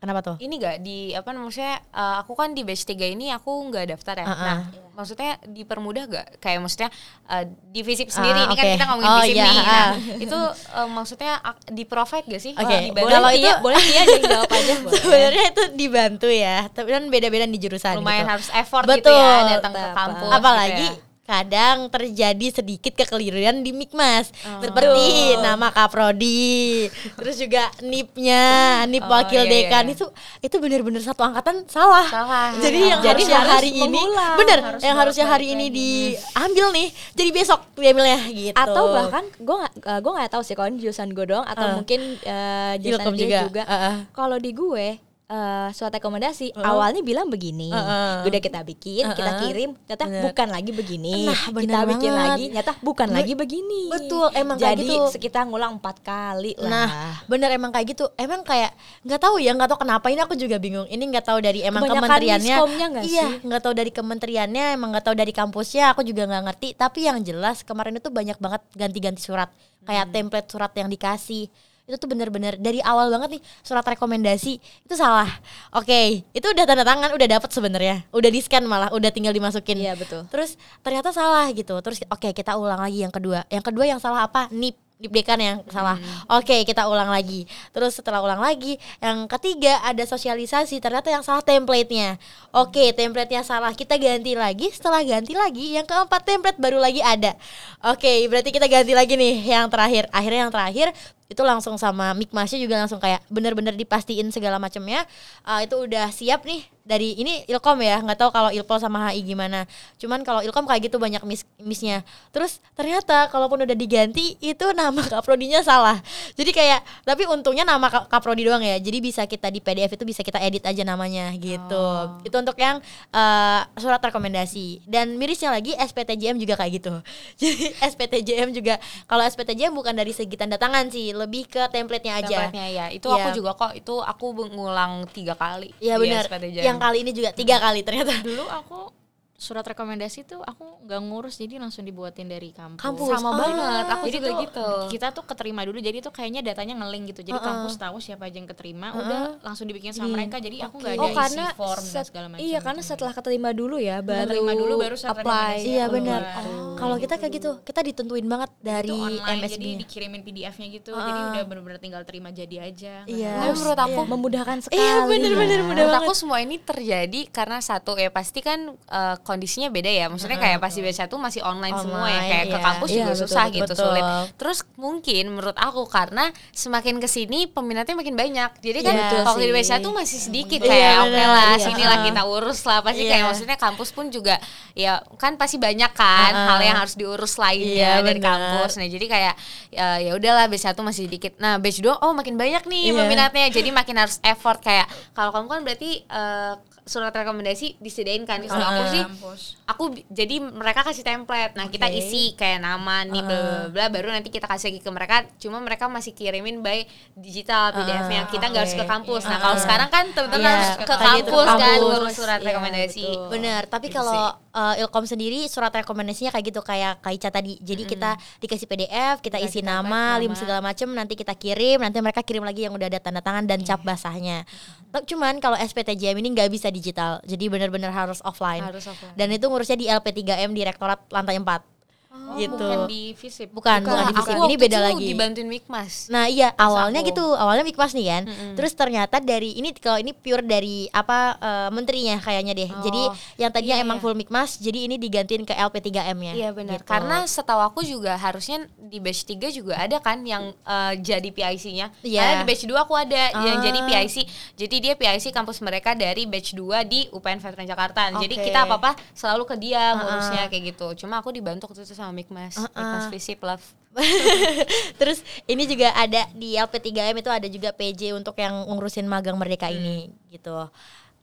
kenapa tuh? ini gak di apa maksudnya eh, aku kan di batch 3 ini aku nggak daftar ya. Uh-uh. Nah, maksudnya dipermudah gak kayak maksudnya eh, di visip sendiri Ah, ini kan kita ngomongin Oh, visip iya, nih. Nah, ah. itu eh, maksudnya ak- di provide gak sih? Oke, Oh? Boleh Kalau itu- boleh Tia jadi jawab aja. Sebenarnya itu dibantu ya, tapi kan beda-beda di jurusan. lumayan gitu. harus effort Betul. gitu ya datang ke kampus. Apalagi gitu ya. Kadang terjadi sedikit kekeliruan di Mikmas, seperti nama kaprodi, terus juga nipnya, nip Oh, wakil iya, iya, dekan iya. itu itu bener-bener satu angkatan salah. Salah. Jadi yang Jadi harusnya harus hari ini, mengulang. bener, Harus yang harusnya hari ini diambil nih, jadi besok diambilnya gitu. Atau bahkan gue nggak gue nggak tahu sih kalau ini jurusan gue doang atau Uh. mungkin eh, jurusan dia juga. juga. Uh, uh. Kalau di gue eh, surat rekomendasi Uh. awalnya bilang begini, Uh-uh. udah kita bikin, kita Uh-uh. kirim, ternyata Bener. bukan lagi begini, Nah, bener kita bikin banget. lagi, ternyata bukan Be- lagi begini. betul, emang kayak Jadi gitu. sekitar ngulang empat kali lah. Nah, bener emang kayak gitu. Emang kayak nggak tahu ya, nggak tahu kenapa ini aku juga bingung. Ini nggak tahu dari emang Kebanyakan kementeriannya. nggak iya, nggak tahu dari kementeriannya, emang nggak tahu dari kampusnya. Aku juga nggak ngerti. Tapi yang jelas kemarin itu banyak banget ganti-ganti surat, kayak template surat yang dikasih. Itu tuh bener-bener dari awal banget nih surat rekomendasi itu salah. Oke, itu udah tanda tangan, udah dapet sebenarnya, udah di scan malah, udah tinggal dimasukin. Iya betul. Terus ternyata salah gitu. Terus oke kita ulang lagi yang kedua. Yang kedua yang salah apa? Nip Nip dekan yang salah. Oke, kita ulang lagi. Terus setelah ulang lagi, yang ketiga ada sosialisasi. Ternyata yang salah template-nya. Oke, template-nya salah. Kita ganti lagi. Setelah ganti lagi, yang keempat template baru lagi ada. Oke, berarti kita ganti lagi nih yang terakhir. Akhirnya yang terakhir itu langsung sama Mikmasnya juga langsung kayak bener-bener dipastiin segala macamnya Ah, itu udah siap nih dari ini Ilkom ya nggak tahu kalau Ilpol sama HI gimana. Cuman kalau Ilkom kayak gitu banyak miss missnya. Terus ternyata kalaupun udah diganti itu nama kaprodinya salah. Jadi kayak tapi untungnya nama Ka- kaprodi doang ya. Jadi bisa kita di PDF itu bisa kita edit aja namanya gitu. Itu untuk yang eh, surat rekomendasi. Dan mirisnya lagi SPTJM juga kayak gitu. Jadi SPTJM juga kalau SPTJM bukan dari segi tanda tangan sih lebih ke template-nya aja Template-nya ya. Itu Iya. aku juga kok itu aku ngulang tiga kali. Iya benar. Yang kali ini juga tiga kali ternyata. Dulu aku surat rekomendasi tuh aku nggak ngurus jadi langsung dibuatin dari kampus. Kampus. sama Ah. banget. Aku jadi juga tuh gitu. kita tuh keterima dulu jadi tuh kayaknya datanya ngelink gitu jadi Uh-uh. kampus tahu siapa aja yang keterima udah langsung dibikin sama Di- mereka jadi aku nggak ada Oh karena isi form dan set- segala macam iya karena setelah keterima dulu ya baru Keterima dulu baru apply. Iya Oh, benar. baru. Kalau kita kayak gitu, kita ditentuin banget dari itu online MSB. jadi dikirimin PDF-nya gitu jadi udah bener-bener tinggal terima jadi aja Iya. Harus- menurut aku memudahkan sekali. Iya bener-bener ya. mudah Menurut aku semua ini terjadi karena satu ya pasti kan eh, kondisinya beda ya. Maksudnya kayak pasti batch satu masih online, semua ya Online, kayak ke iya. kampus Iya, juga betul, susah betul. gitu sulit. Terus mungkin menurut aku karena semakin ke sini peminatnya makin banyak. Jadi kan Iya, waktu di sih. batch satu masih sedikit Iya, kayak oke benar, lah iya. sini lah kita urus lah pasti Iya. kayak maksudnya kampus pun juga ya kan pasti banyak kan Heeh. hal yang harus diurus lainnya Iya, dari benar. kampus. Nah jadi kayak ya ya udahlah batch satu masih sedikit. Nah batch dua oh makin banyak nih Iya. peminatnya jadi makin harus effort kayak kalau kamu kan berarti eh, surat rekomendasi disediain kan kalau aku sih kampus aku jadi mereka kasih template. Nah kita Oke. isi kayak nama nih bla bla bla baru nanti kita kasih lagi ke mereka. Cuma mereka masih kirimin by digital PDF-nya kita nggak harus ke kampus. Nah Iya. kalau sekarang kan teman-teman Iya, harus ke kampus kan kampus. ngurus surat Iya, rekomendasi. betul. Bener, tapi Gitu kalau uh, Ilkom sendiri surat rekomendasinya kayak gitu kayak Kak Ica tadi. Jadi kita dikasih PDF, kita isi template, nama, lim nama. segala macem, nanti kita kirim, nanti mereka kirim lagi yang udah ada tanda tangan dan cap basahnya. Tapi Cuman kalau SPTJM ini nggak bisa digital, jadi benar-benar harus offline. harus offline Dan itu ngurusnya di LP3M di Rektorat lantai 4. Gitu. Bukan di Visip. Bukan, bukan di Aku Visip. waktu Ini beda lagi. dibantuin Mikmas. Nah iya awalnya aku. gitu awalnya Mikmas nih kan terus ternyata dari ini kalau ini pure dari apa eh, menterinya kayaknya deh jadi yang tadinya iya, emang iya. full Mikmas jadi ini digantiin ke LP3M nya Iya benar. gitu. Karena setahu aku juga harusnya di batch 3 juga ada kan yang eh, jadi PIC-nya. Iya. Karena di batch 2 aku ada yang Ah. jadi PIC. Jadi dia PIC kampus mereka dari batch 2 di UPN Veteran Jakarta. Jadi Oke. kita apa-apa selalu ke dia ngurusnya kayak gitu. Cuma aku dibantu waktu itu sama Mikmas. Ah, Mikmas ah. Visip Love. terus ini juga ada di LP3M itu ada juga PJ untuk yang ngurusin magang merdeka ini gitu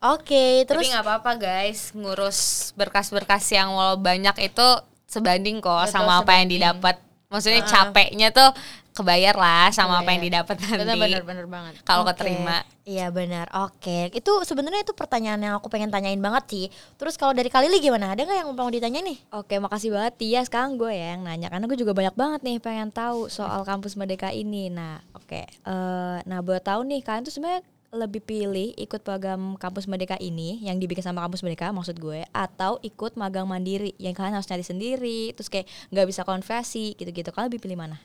oke terus Tapi nggak apa-apa guys, ngurus berkas-berkas yang walau banyak itu sebanding kok Betul, sama apa yang sebanding. didapat. Maksudnya capeknya tuh kebayar lah sama apa yang Kebayar. didapat nanti. Bener-bener bener banget. Kalau Oke. keterima. Iya benar. Oke. Itu sebenarnya itu pertanyaan yang aku pengen tanyain banget sih. Terus kalau dari Kalili gimana? Ada nggak yang mau ditanyain nih? Oke, makasih banget Tia. Sekarang gue ya yang nanya karena gue juga banyak banget nih pengen tahu soal kampus Merdeka ini. Nah, oke. Eh, nah, buat tahu nih kalian tuh sebenarnya lebih pilih ikut program kampus Merdeka ini yang dibikin sama kampus Merdeka maksud gue atau ikut magang mandiri yang kalian harus nyari sendiri terus kayak nggak bisa konversi gitu-gitu. Kalian lebih pilih mana?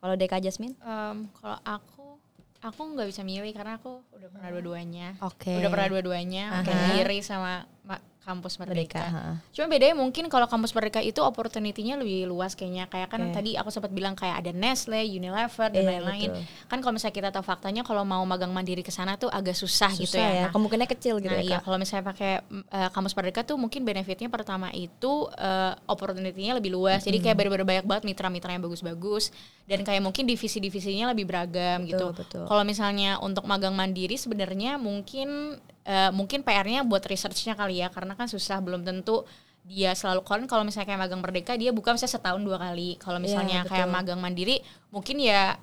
Kalau Deka Jasmine? Em, kalau aku aku nggak bisa milih karena aku udah pernah dua-duanya. Oke. Udah pernah dua-duanya, Aha. mandiri sama ma- kampus Merdeka. merdeka. Cuma bedanya mungkin kalau kampus merdeka itu opportunity-nya lebih luas kayaknya. Kayak kan Oke. tadi aku sempat bilang kayak ada Nestle, Unilever dan Iya, lain-lain. betul. Kan kalau misalnya kita tahu faktanya kalau mau magang mandiri ke sana tuh agak susah, gitu Susah ya. ya. Nah, Kemungkinannya kecil gitu nah ya. iya kalau misalnya pakai mm, eh, kampus merdeka tuh mungkin benefitnya pertama itu eh, opportunity-nya lebih luas. Jadi kayak bener-bener banyak banget mitra-mitra yang bagus-bagus dan kayak mungkin divisi-divisinya lebih beragam Betul, gitu. Kalau misalnya untuk magang mandiri sebenarnya mungkin eh, mungkin PR-nya buat research-nya kali ya karena kan susah belum tentu dia selalu kan kalau misalnya kayak magang merdeka dia buka misalnya setahun dua kali. Kalau Iya, misalnya kayak betul. magang mandiri mungkin ya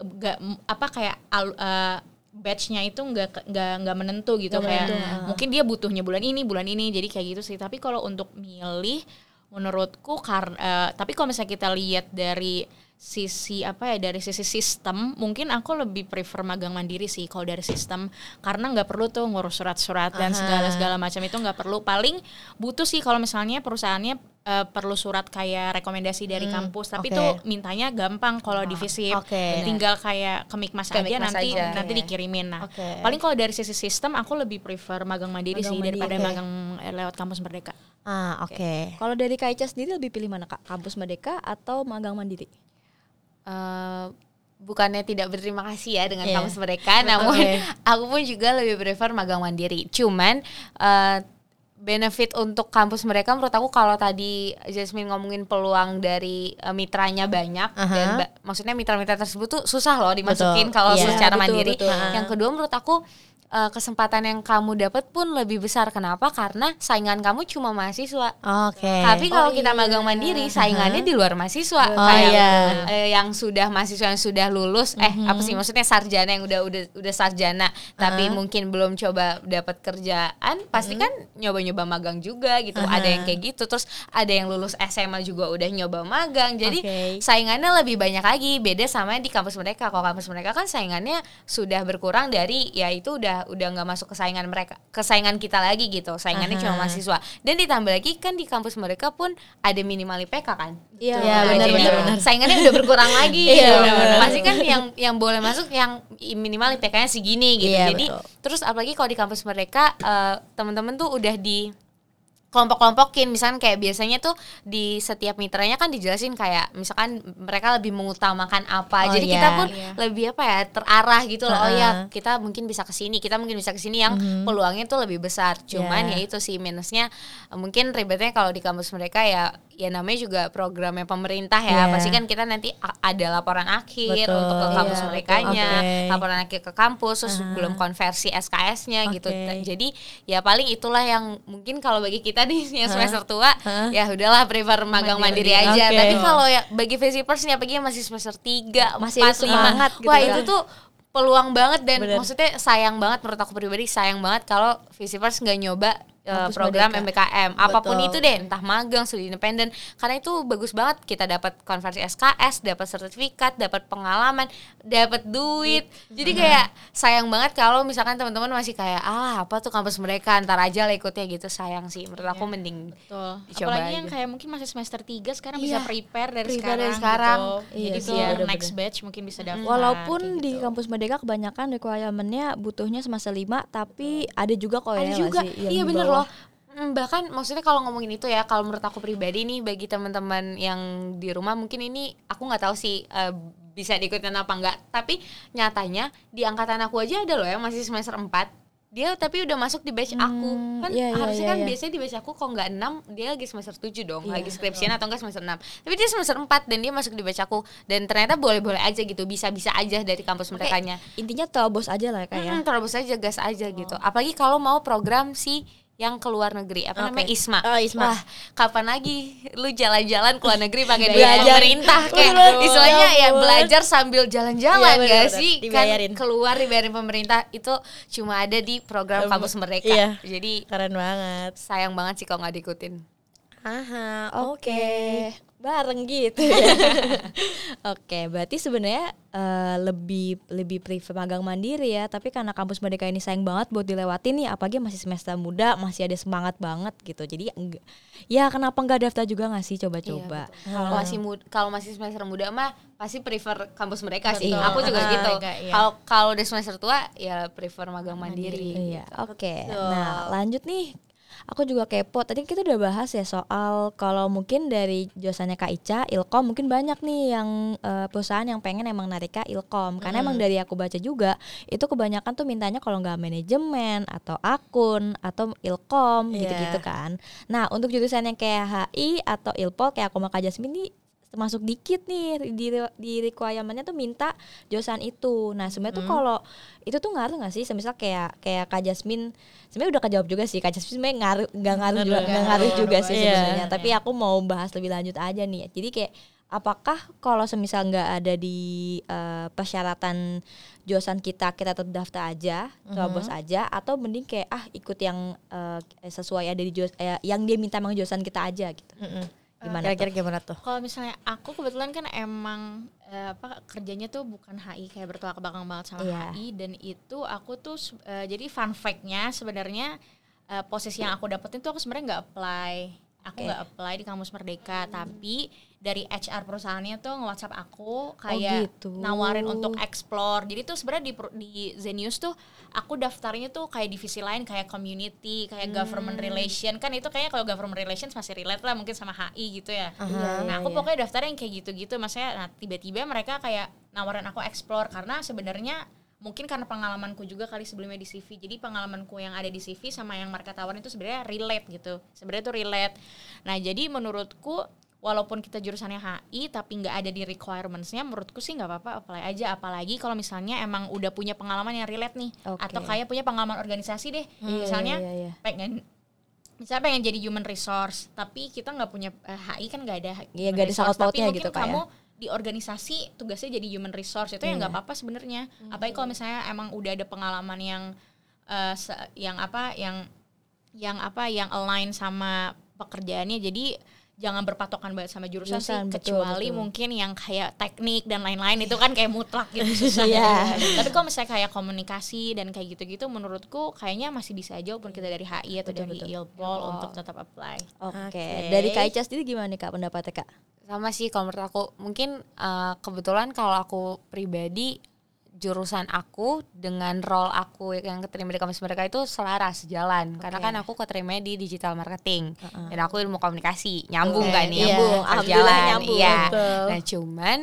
nggak apa kayak eh, batchnya itu nggak nggak nggak menentu gitu Nggak kayak menentu, ah. mungkin dia butuhnya bulan ini bulan ini jadi kayak gitu sih tapi kalau untuk milih menurutku karena tapi kalau misalnya kita lihat dari sisi apa ya dari sisi sistem mungkin aku lebih prefer magang mandiri sih kalau dari sistem karena nggak perlu tuh ngurus surat-surat dan segala segala macam itu nggak perlu paling butuh sih kalau misalnya perusahaannya eh, perlu surat kayak rekomendasi dari Hmm, kampus tapi oke. itu mintanya gampang kalau di visip Oke. tinggal kayak ke Mikmas Ke aja nanti aja. nanti Oke. dikirimin nah Oke. paling kalau dari sisi sistem aku lebih prefer magang mandiri Magang sih mandiri. daripada Oke. magang eh, lewat kampus merdeka Ah oke. Kalau dari Kak Ica sendiri lebih pilih mana Kak? Kampus Merdeka atau magang mandiri? Eh, bukannya tidak berterima kasih ya dengan Iya. kampus mereka, namun Oke. aku pun juga lebih prefer magang mandiri. Cuman eh, benefit untuk kampus mereka menurut aku kalau tadi Jasmine ngomongin peluang dari eh, mitranya banyak Aha. dan ba- maksudnya mitra-mitra tersebut tuh susah loh dimasukin kalau Iya, secara betul, mandiri. betul. Yang kedua menurut aku eh, kesempatan yang kamu dapat pun lebih besar. Kenapa? Karena saingan kamu cuma mahasiswa. Oke. Tapi kalau Oh, kita iya. magang mandiri, saingannya di luar mahasiswa. Oh, Kayak iya. eh, yang sudah mahasiswa yang sudah lulus, eh apa sih maksudnya sarjana yang udah udah udah sarjana, tapi mungkin belum coba dapat kerjaan, pasti kan nyoba-nyoba magang juga gitu. Ada yang kayak gitu. Terus ada yang lulus SMA juga udah nyoba magang. Jadi Oke. saingannya lebih banyak lagi. Beda sama di kampus mereka. Kalau kampus mereka kan saingannya sudah berkurang dari ya itu udah udah nggak masuk ke saingan mereka, ke saingan kita lagi gitu. Saingannya Aha. cuma mahasiswa. Dan ditambah lagi kan di kampus mereka pun ada minimal IPK kan. Iya, benar, benar, benar. saingannya udah berkurang lagi Iya, gitu. benar. Pasti kan yang yang boleh masuk yang minimal IPK-nya segini gitu. Iya, jadi betul. terus apalagi kalau di kampus mereka eh, teman-teman tuh udah di kelompok-kelompokin misalkan kayak biasanya tuh di setiap mitranya kan dijelasin kayak misalkan mereka lebih mengutamakan apa Oh, jadi iya. kita pun Iya. lebih apa ya terarah gitu loh oh Heeh. ya kita mungkin bisa ke sini kita mungkin bisa ke sini yang peluangnya tuh lebih besar cuman Iya. ya itu sih minusnya mungkin ribetnya kalau di kampus mereka ya ya namanya juga programnya pemerintah ya Iya. pasti kan kita nanti ada laporan akhir Betul. untuk ke kampus Iya, merekanya betul. Oke. laporan akhir ke kampus terus Aha. belum konversi SKS-nya gitu Oke. jadi ya paling itulah yang mungkin kalau bagi kita nih yang semester tua Hah? ya udahlah prefer magang mandiri, Mandiri. aja Oke. tapi kalau ya bagi visipers nih apalagi yang masih semester 3 Masih 4 5 semangat gitu wah kan. itu tuh peluang banget dan Bener. maksudnya sayang banget menurut aku pribadi sayang banget kalau visipers nggak nyoba Kampus program Merdeka. MBKM apa pun Betul. itu deh entah magang studi independen karena itu bagus banget kita dapat konversi SKS dapat sertifikat dapat pengalaman dapat duit jadi kayak sayang banget kalau misalkan teman-teman masih kayak ah apa tuh kampus mereka ntar aja lah ikutnya gitu sayang sih menurut aku mending Betul. Dicoba Apalagi yang aja. kayak mungkin masih semester 3 sekarang Iya. bisa prepare dari Prepare sekarang. dari sekarang. Gitu. Iya Jadi sih, next batch mungkin bisa daftar. Walaupun kayak di gitu. kampus Merdeka kebanyakan requirement-nya butuhnya semester 5 tapi ada juga kok ya ada nggak juga sih, yang iya bener loh Hmm, bahkan maksudnya kalau ngomongin itu ya kalau menurut aku pribadi nih bagi teman-teman yang di rumah mungkin ini aku nggak tahu sih eh, bisa diikutin apa enggak tapi nyatanya di angkatan aku aja ada loh yang masih semester 4 dia tapi udah masuk di batch aku Hmm, kan iya, iya, harusnya iya, kan iya. biasanya di batch aku kalau nggak 6 dia lagi semester 7 dong Iya, lagi skripsian atau enggak semester 6 tapi dia semester 4 dan dia masuk di batch aku dan ternyata boleh-boleh aja gitu bisa-bisa aja dari kampus mereka Intinya terobos aja lah kayak. ya. Hmm, terobos aja gas aja Oh. gitu. Apalagi kalau mau program si yang ke luar negeri apa namanya Oke. ISMA. Oh, ISMA. Wah, kapan lagi lu jalan-jalan ke luar negeri pakai duit Belajar. pemerintah kayak istilahnya ya ya ampun. belajar sambil jalan-jalan Iya, gak bener-bener. sih? Dibayarin. Kan keluar dibayarin pemerintah itu cuma ada di program kampus mereka. iya. Jadi Keren banget. sayang banget sih kalau nggak diikutin. Aha, Oke, bareng gitu ya. Oke, berarti sebenarnya eh, lebih lebih prefer magang mandiri ya. Tapi karena kampus Merdeka ini sayang banget buat dilewatin nih, apalagi masih semester muda, masih ada semangat banget gitu. Jadi enggak, ya kenapa nggak daftar juga nggak sih coba-coba? Iya, Kalau masih muda, kalau masih semester muda mah pasti prefer kampus mereka sih. Betul. Aku juga Ah, gitu. enggak, iya. Kalau kalau udah semester tua ya prefer magang mandiri. Iya, oke. Nah, lanjut nih. Aku juga kepo. Tadi kita udah bahas ya soal kalau mungkin dari jurusannya Kak Ica, Ilkom mungkin banyak nih yang eh, perusahaan yang pengen emang narik Kak Ilkom. Karena emang dari aku baca juga itu kebanyakan tuh mintanya kalau nggak manajemen atau akun atau Ilkom Iya. gitu-gitu kan. Nah, untuk jurusan yang kayak HI atau Ilpol kayak aku sama Kak Jasmine nih termasuk dikit nih di di requirement-nya tuh minta jurusan itu. Nah, sebenarnya tuh kalau itu tuh ngaruh nggak sih? Semisal kayak kayak Kak Jasmine sebenarnya udah kejawab juga sih. Kak Jasmine sebenarnya ngaruh nggak ngaruh juga nggak ngaruh juga sih Iya. sebenarnya. Tapi aku mau bahas lebih lanjut aja nih. Jadi kayak apakah kalau semisal nggak ada di eh, persyaratan jurusan kita kita tetap daftar aja, terobos aja atau mending kayak ah ikut yang eh, sesuai ada di jurus eh, yang dia minta emang jurusan kita aja gitu. Mm-mm. Gimana Kira-kira gimana tuh? Kalau misalnya aku kebetulan kan emang eh, apa kerjanya tuh bukan HI kayak bertolak belakang banget sama Iya. HI dan itu aku tuh eh, jadi fun fact-nya sebenarnya eh, posisi yang aku dapetin tuh aku sebenarnya nggak apply. Aku nggak apply di kampus Merdeka, tapi dari HR perusahaannya tuh nge-WhatsApp aku kayak gitu. nawarin untuk explore. Jadi tuh sebenarnya di di Zenius tuh aku daftarnya tuh kayak divisi lain kayak community, kayak government relation. Kan itu kayaknya kalau government relations masih relate lah mungkin sama HI gitu ya. Iya, nah, iya, aku iya. pokoknya daftar yang kayak gitu-gitu. Maksudnya nah tiba-tiba mereka kayak nawarin aku explore karena sebenarnya mungkin karena pengalamanku juga kali sebelumnya di CV. Jadi pengalamanku yang ada di CV sama yang mereka tawarin itu sebenarnya relate gitu. Sebenarnya tuh relate. Nah, jadi menurutku walaupun kita jurusannya HI tapi nggak ada di requirements-nya menurutku sih nggak apa-apa apply aja apalagi kalau misalnya emang udah punya pengalaman yang relate nih Oke. atau kayak punya pengalaman organisasi deh Iya, misalnya iya, iya. pengen misalnya pengen jadi human resource tapi kita nggak punya eh, HI kan nggak ada Iya, human nggak ada resource, tapi gitu, mungkin Kak, ya. Di organisasi tugasnya jadi human resource itu ya nggak Iya. apa-apa sebenarnya apalagi kalau misalnya emang udah ada pengalaman yang eh, se- yang apa yang yang apa yang align sama pekerjaannya jadi jangan berpatokan banget sama jurusan, Jurusan, sih betul, kecuali betul. mungkin yang kayak teknik dan lain-lain itu kan kayak mutlak gitu susah Iya. tapi kalau misalnya kayak komunikasi dan kayak gitu-gitu menurutku kayaknya masih bisa aja walaupun kita dari HI atau Betul, dari betul. Ilpol untuk tetap apply Oke. Oke. Dari Kak Ica sendiri gimana nih Kak pendapatnya Kak? Sama sih kalau menurut aku. Mungkin eh, kebetulan kalau aku pribadi jurusan aku dengan role aku yang keterima di kampus mereka itu selaras jalan. Karena kan aku keterima di digital marketing. Dan aku ilmu komunikasi. Nyambung Oke, kan nih iya. nyambung Alhamdulillah jalan. nyambung, iya. nah cuman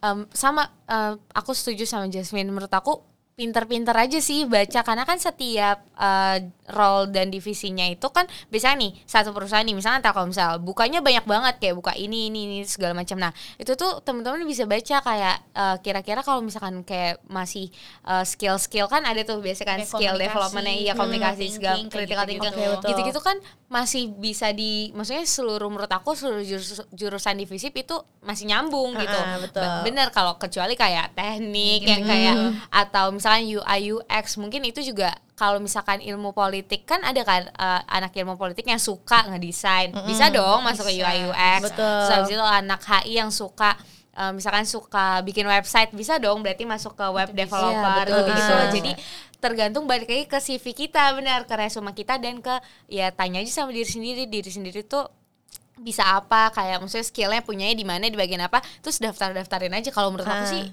em, sama eh, aku setuju sama Jasmine. Menurut aku pinter-pinter aja sih baca karena kan setiap eh, role dan divisinya itu kan biasanya nih satu perusahaan nih misalnya Telkomsel bukanya banyak banget kayak buka ini ini ini segala macam. Nah itu tuh teman-teman bisa baca kayak eh, kira-kira kalau misalkan kayak masih eh, skill-skill kan ada tuh biasanya kan skill komunikasi, developmentnya iya hmm, komunikasi thinking, segala kayak critical thinking. Gitu-gitu kan masih bisa di maksudnya seluruh menurut aku seluruh jurus- jurusan divisi itu masih nyambung gitu. Ah, betul. Bener kalau kecuali kayak teknik yang kayak atau misalkan misalkan UI UX mungkin itu juga kalau misalkan ilmu politik kan ada kan eh, anak ilmu politik yang suka ngedesain bisa dong masuk ke UI UX Betul. Terus habis itu anak HI yang suka eh, misalkan suka bikin website bisa dong berarti masuk ke web developer betul. gitu Ah. jadi tergantung balik lagi ke CV kita benar ke resume kita dan ke ya tanya aja sama diri sendiri diri sendiri tuh bisa apa kayak maksudnya skillnya punyanya di mana di bagian apa terus daftar daftarin aja kalau menurut aku Ah. sih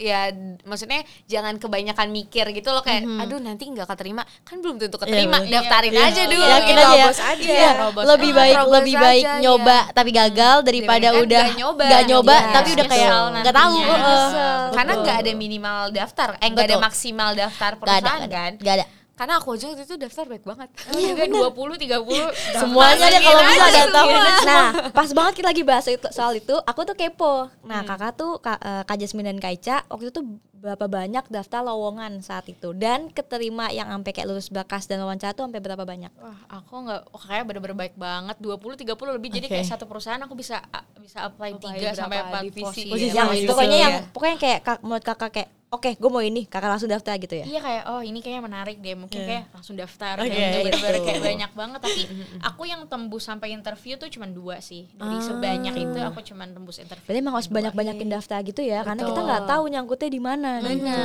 ya maksudnya jangan kebanyakan mikir gitu loh kayak aduh nanti nggak keterima kan belum tentu keterima bener. daftarin Iya. aja dulu Yakin gitu. aja ya. Aja. Iya, Terobos lebih aja. baik Terobos lebih baik aja, nyoba iya. tapi gagal daripada udah nggak nyoba. nggak nyoba Iya. tapi udah kayak Nyesel nggak tahu. Nyesel. karena nggak ada minimal daftar eh nggak ada maksimal daftar perusahaan nggak ada, kan nggak ada. Karena aku aja waktu itu daftar baik banget Iya, juga 20 30 Semuanya deh kalau bisa datang. Nah, pas banget kita lagi bahas itu, soal itu, aku tuh kepo. Hmm. Nah, kakak tuh Kak, eh, Kak Jasmine dan Kak Ica waktu itu berapa banyak daftar lowongan saat itu dan keterima yang sampai kayak lulus bakas dan wawancara tuh sampai berapa banyak? Wah, aku nggak oh, kayak bener-bener baik banget 20 30 lebih jadi Oke. kayak satu perusahaan aku bisa bisa apply Apply 3 sampai berapa 4 divisi, posisi. ya. Posisi yang sama pokoknya yang pokoknya kayak kak, menurut kakak kayak oke, gue mau ini, kakak langsung daftar gitu ya. Iya kayak oh ini kayaknya menarik deh mungkin Iya. kayak langsung daftar Oke, kayak gitu, bener-bener gitu. kayak banyak banget tapi aku yang tembus sampai interview tuh cuma dua sih dari sebanyak itu aku cuma tembus interview Berarti emang harus Dua. banyak-banyakin daftar gitu ya, karena kita Betul. nggak tahu nyangkutnya di mana. Gitu.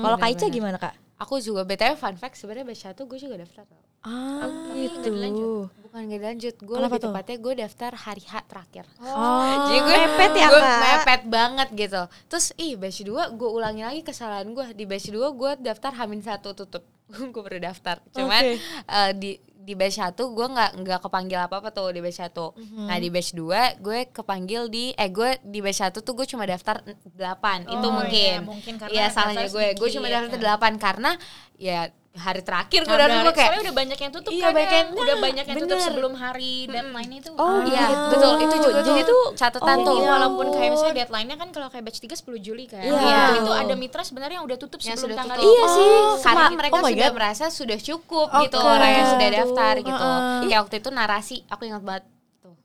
Kalau Kak Ica gimana kak? aku juga btw fun fact sebenarnya batch satu gue juga daftar tau. Ah, tapi dilanjut. gitu. bukan gak lanjut gue lebih tuh? tepatnya gue daftar hari H terakhir Oh, Jadi gue mepet ya gue kak? mepet banget gitu. Terus ih batch 2 gue ulangi lagi kesalahan gue. Di batch 2 gue daftar Hamin satu tutup. gue baru daftar. Cuman Oke. eh, di di batch 1 gue nggak nggak kepanggil apa-apa tuh di batch 1. Mhm. Nah, di batch 2 gue kepanggil di eh gue di batch 1 tuh gue cuma daftar 8. itu Oh, mungkin. iya, mungkin karena Iya, salahnya gue. Gue cuma daftar kan. 8 karena ya hari terakhir gue Karena daftar gue kayak soalnya udah banyak yang tutup Iya, kan banyak ya. yang- udah banyak yang tutup bener. sebelum hari deadline itu Oh, Iya, gitu. betul. Itu juga Jadi tuh catatan oh, tuh. Iya. walaupun kayak misalnya deadline-nya kan kalau kayak batch 3 10 Juli kan. Iya. Itu, itu ada mitra sebenarnya yang udah tutup Yang sebelum sudah tanggal tutup. Iya sih, karena sama- mereka oh my sudah God. merasa sudah cukup Oke. gitu orang yang sudah daftar gitu. Heeh. Kayak waktu itu narasi, aku ingat banget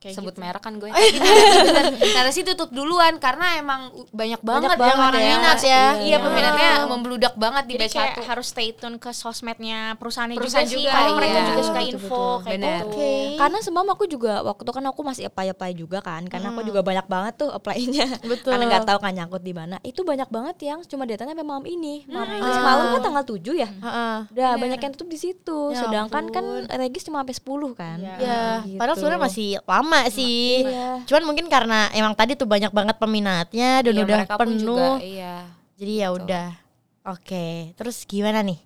Kayak sebut gitu. merek kan gue. Narasi, bener. narasi tutup duluan karena emang banyak banget, banget yang orang ya. minat Iya, Iya, iya. peminatnya membludak banget di Jadi batch kayak satu. harus stay tune ke sosmednya perusahaannya Perusahaan juga sih. juga, Karena mereka iya. juga suka Betul, info betul. kayak Bener. gitu. Oke. Karena semalam aku juga waktu itu kan aku masih apply-apply juga kan, karena aku juga banyak banget tuh apply-nya. Betul. Karena nggak tahu kan nyangkut di mana. Itu banyak banget yang cuma datanya sampai malam ini. Malam semalam kan tanggal 7 ya. Heeh. Udah banyak yang tutup di situ. Ya Sedangkan kan regis cuma sampai 10 kan. Iya. Ya, Gitu. padahal sebenarnya masih lama sih. Iya. Cuman mungkin karena emang tadi tuh banyak banget peminatnya dan Iya, udah penuh. juga, iya. Jadi ya udah. Oke, terus gimana nih?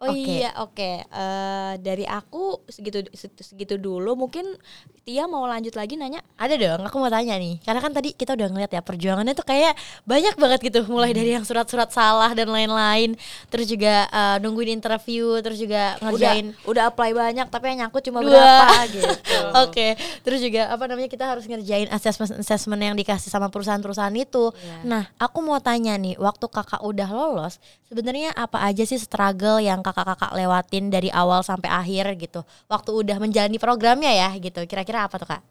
Oh Oke. iya, oke. Eh, dari aku segitu segitu dulu. Mungkin Tia mau lanjut lagi nanya. Ada dong, aku mau tanya nih. Karena kan tadi kita udah ngeliat ya perjuangannya tuh kayak banyak banget gitu. Mulai dari yang surat-surat salah dan lain-lain. Terus juga eh, nungguin interview, terus juga ngerjain Udah udah apply banyak tapi yang nyangkut cuma Dua. berapa gitu. Oke, terus juga apa namanya kita harus ngerjain assessment assessment yang dikasih sama perusahaan-perusahaan itu. Iya. Nah, aku mau tanya nih, waktu kakak udah lolos, sebenarnya apa aja sih struggle yang kakak-kakak lewatin dari awal sampai akhir gitu? Waktu udah menjalani programnya ya gitu. Kira-kira apa tuh kak?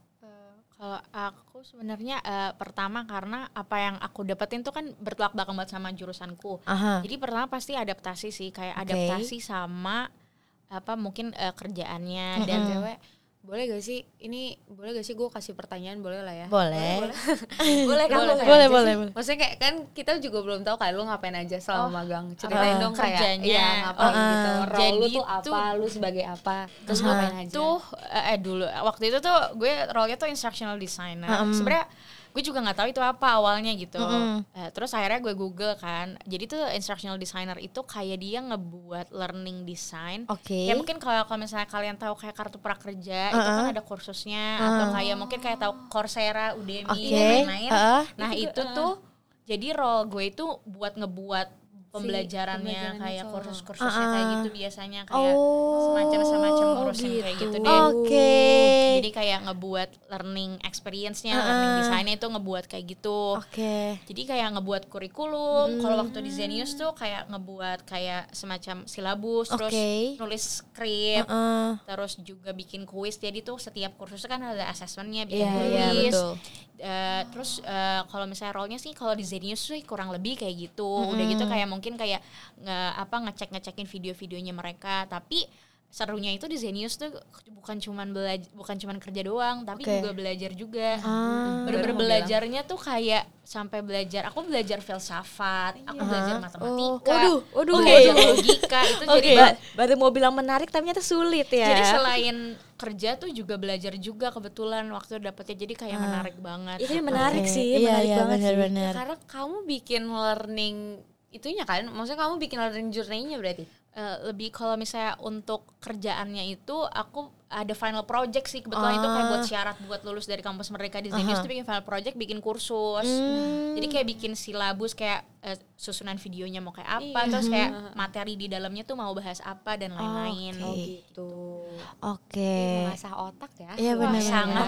Kalau aku sebenarnya eh, pertama karena apa yang aku dapetin tuh kan bertolak belakang banget sama jurusanku. Aha. Jadi pertama pasti adaptasi sih, kayak Oke. adaptasi sama apa mungkin eh, kerjaannya dan Dan cewek boleh gak sih ini boleh gak sih gue kasih pertanyaan boleh lah ya Boleh. boleh kan Boleh, Boleh, boleh, boleh, boleh. maksudnya kayak kan kita juga belum tahu kan lu ngapain aja selama Oh, magang ceritain uh, dong kayak kerjanya. iya ngapain Uh, gitu role lu jadi tuh apa tuh- lu sebagai apa terus Uh-huh. ngapain aja tuh eh eh, dulu waktu itu tuh gue role-nya tuh instructional designer. Mm-mm. Sebenarnya gue juga nggak tahu itu apa awalnya gitu. Mm-mm. Eh, terus akhirnya gue google kan. Jadi tuh instructional designer itu kayak dia ngebuat learning design. Oke. Ya mungkin kalau kalau misalnya kalian tahu kayak kartu prakerja itu kan Uh-uh. ada kursusnya atau kayak mungkin kayak tahu Coursera, Udemy Oke. dan lain-lain. Uh-uh. Nah itu tuh jadi role gue itu buat ngebuat pembelajarannya pembelajarannya kayak kursus-kursusnya Uh-uh. kayak gitu biasanya kayak Oh. semacam semacam ngurusin kayak gitu deh. Oke. Jadi kayak ngebuat learning experience-nya, Uh-uh. learning design-nya itu ngebuat kayak gitu. Oke. Jadi kayak ngebuat kurikulum. Kalau Hmm. waktu di Zenius tuh kayak ngebuat kayak semacam silabus, terus Oke. nulis skrip, Heeh. terus juga bikin kuis. Jadi tuh setiap kursus kan ada assessment-nya, bikin Iya, kuis. betul. Eh, terus eh, kalau misalnya role-nya sih kalau di Zenius sih kurang lebih kayak gitu. Udah gitu kayak mungkin kayak nge apa ngecek-ngecekin video-videonya mereka, tapi serunya itu di Zenius tuh bukan cuman belajar bukan cuman kerja doang, tapi Oke. juga belajar juga. Ah. Bener-bener belajarnya tuh kayak sampai belajar aku belajar filsafat, aku belajar matematika. waduh, waduh. aku Oke. belajar logika itu jadi Ba- baru mau bilang menarik tapi ternyata sulit ya. jadi selain kerja tuh juga belajar juga kebetulan waktu dapetnya jadi kayak menarik banget. itu menarik Oke. sih, Iya, menarik iya, banget sih. benar-benar. karena kamu bikin learning itunya kan maksudnya kamu bikin learning journey-nya berarti Eh, lebih kalau misalnya untuk kerjaannya itu aku ada final project sih kebetulan itu kayak buat syarat buat lulus dari kampus mereka di Zenius tuh bikin final project bikin kursus jadi kayak bikin silabus kayak eh, susunan videonya mau kayak apa terus kayak materi di dalamnya tuh mau bahas apa dan lain-lain Oh gitu. Oke. mengasah otak ya Iya benar sangat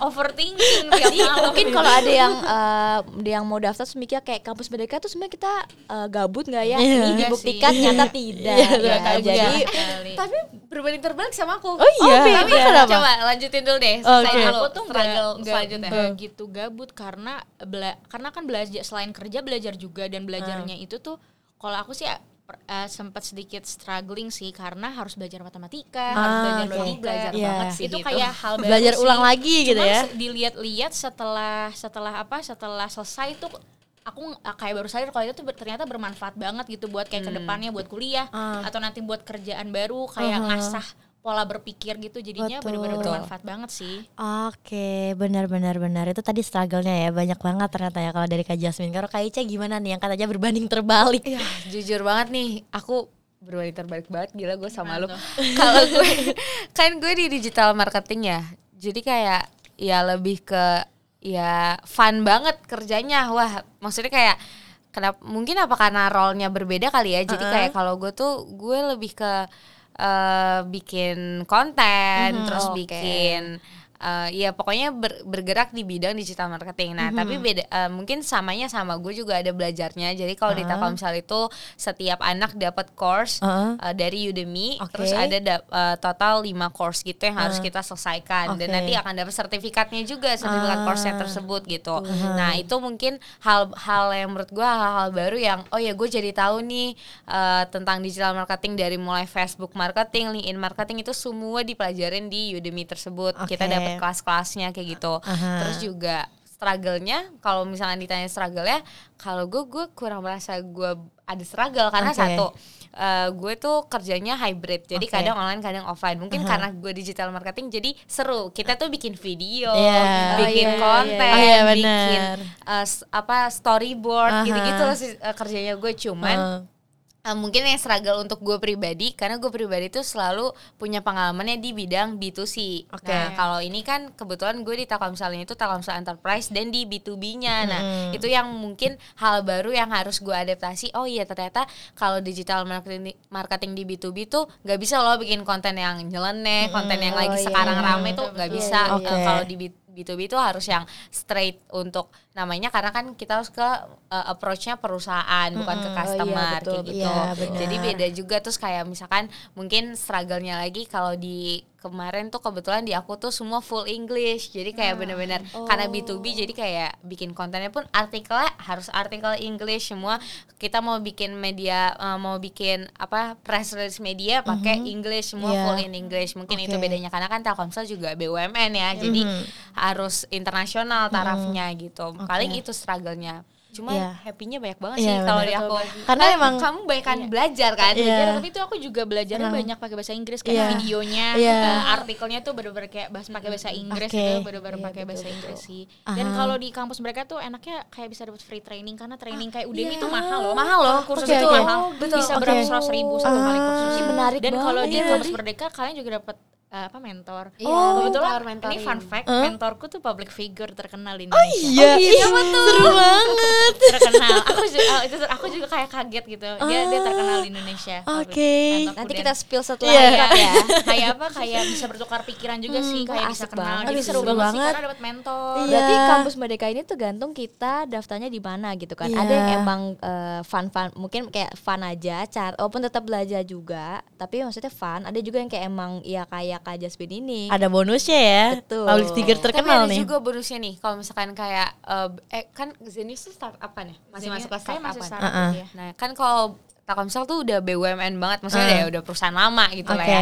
overthinking Jadi malam. mungkin kalau ada yang eh, yang mau daftar terus mikir kayak kampus merdeka tuh sebenarnya kita eh, gabut nggak ya? Iya. Ini dibuktikan sih. nyata tidak. Iya, ya. Iya, Jadi tapi berbanding terbalik sama aku Oh iya. tapi Kenapa? coba lanjutin dulu deh selesai dulu aku tuh nggak struggle gitu gabut karena bela- karena kan belajar selain kerja belajar juga dan belajarnya Ah. itu tuh kalau aku sih per- eh, sempat sedikit struggling sih karena harus belajar matematika, harus Ah, belajar oke. logika, belajar Iya. banget sih itu gitu. kayak hal baru Belajar sih. ulang lagi gitu Cuman ya. dilihat-lihat setelah setelah apa setelah selesai tuh aku ng- kayak baru sadar kalau itu tuh ternyata bermanfaat banget gitu buat kayak ke depannya buat kuliah Ah. atau nanti buat kerjaan baru kayak Aha. ngasah pola berpikir gitu jadinya benar-benar bermanfaat banget sih. Oke, benar-benar benar. Itu tadi struggle-nya ya banyak banget ternyata ya kalau dari Kak Jasmine. Kalau Kak Ica gimana nih yang katanya berbanding terbalik? Iya, jujur banget nih, aku berbanding terbalik banget gila gue sama lu. Kalau gue kan gue di digital marketing ya. Jadi kayak ya lebih ke ya fun banget kerjanya. Wah, maksudnya kayak kenapa mungkin apa karena role-nya berbeda kali ya. Jadi kayak kalau gue tuh gue lebih ke eh, bikin konten, terus oke. bikin eh, ya pokoknya ber- bergerak di bidang digital marketing. Nah, tapi beda eh, mungkin samanya sama gue juga ada belajarnya. Jadi kalau di Telkomsel itu setiap anak dapat course Heeh. eh, dari Udemy, Oke. terus ada da- eh, total 5 course gitu yang harus kita selesaikan Oke. dan nanti akan dapat sertifikatnya juga, sertifikat course-nya tersebut gitu. Nah, itu mungkin hal-hal yang menurut gue hal-hal baru yang oh ya gue jadi tahu nih eh, tentang digital marketing dari mulai Facebook marketing, LinkedIn marketing itu semua dipelajarin di Udemy tersebut. Kita Dapat kelas-kelasnya kayak gitu. Aha. Terus juga struggle-nya kalau misalnya ditanya struggle-nya kalau gue gue kurang merasa gue ada struggle karena Oke. satu eh, gue tuh kerjanya hybrid jadi Oke. kadang online kadang offline mungkin karena gue digital marketing jadi seru kita tuh bikin video Iya. bikin Oh, iya, konten iya, iya. Oh, iya, bikin benar. eh, s- apa storyboard Aha. gitu-gitu eh, kerjanya gue cuman Heeh. Uh, mungkin yang struggle untuk gue pribadi karena gue pribadi tuh selalu punya pengalamannya di bidang B2C. Oke. Nah, kalau ini kan kebetulan gue di Telkomsel ini tuh Telkomsel Enterprise dan di B2B-nya. Nah, itu yang mungkin hal baru yang harus gue adaptasi. Oh iya ternyata kalau digital marketing marketing di B2B tuh nggak bisa loh bikin konten yang nyeleneh, konten yang Oh, lagi iya. sekarang rame tuh nggak Iya, bisa. iya, Uh, iya. Kalau di B- B2B itu harus yang straight untuk namanya karena kan kita harus ke uh, approach-nya perusahaan bukan ke Oh, iya, customer betul, kayak gitu. Iya, benar. Jadi beda juga terus kayak misalkan mungkin struggle-nya lagi kalau di kemarin tuh kebetulan di aku tuh semua full English. Jadi kayak bener-bener karena B2B jadi kayak bikin kontennya pun artikelnya harus artikel English semua. Kita mau bikin media uh, mau bikin apa press release media pakai English semua Iya. full in English. Mungkin itu Oke. bedanya karena kan Telkomsel juga BUMN ya. Jadi harus internasional tarafnya gitu. Paling itu struggle-nya. Cuma Iya. happy-nya banyak banget Iya, sih kalau di aku. Karena Kan emang- kamu baikan belajar kan? Iya. belajar tapi itu aku juga belajarnya Senang. banyak pakai bahasa Inggris kayak Iya. videonya Iya. eh, artikelnya tuh bener-bener kayak bahas pakai bahasa Inggris Oke. gitu bener-bener Iya, pakai betul, bahasa betul. Inggris sih dan kalau di kampus mereka tuh enaknya kayak bisa dapat free training karena training kayak Udemy iya. tuh mahal loh Mahal loh, kursus Oke, itu oke. mahal Betul. bisa Oke. beratus ribu satu kali kursus Ah, menarik dan kalau di kampus merdeka kalian juga dapat eh, apa mentor Iya, oh kebetulan mentor, ini fun fact Huh? mentorku tuh public figure terkenal di Indonesia Iya, iya seru banget. terkenal aku juga oh, itu aku juga kayak kaget gitu dia dia terkenal di Indonesia Oke. Mentorku Nanti kita spill setelah Iya. record ya. kayak apa kayak bisa bertukar pikiran juga sih Hmm, kayak wah, bisa kenal banget. jadi Aduh, seru seru banget, sih karena dapat mentor Iya. Berarti kampus Merdeka ini tergantung kita daftarnya di mana gitu kan. Iya. Ada yang emang eh, fun-fun, mungkin kayak fun aja, car walaupun tetap belajar juga, tapi maksudnya fun. Ada juga yang kayak emang ya kayak kayak Kak Jasmine ini. Ada bonusnya ya. Betul. Public figure Tapi terkenal ada nih. juga bonusnya nih kalau misalkan kayak eh, eh kan Zenius tuh startup kan ya? Masih masuk ke startup masih kan? startup Uh-uh. ya. Nah, kan kalau Telkomsel tuh udah BUMN banget, maksudnya Uh. udah, udah perusahaan lama gitu lah Oke. ya.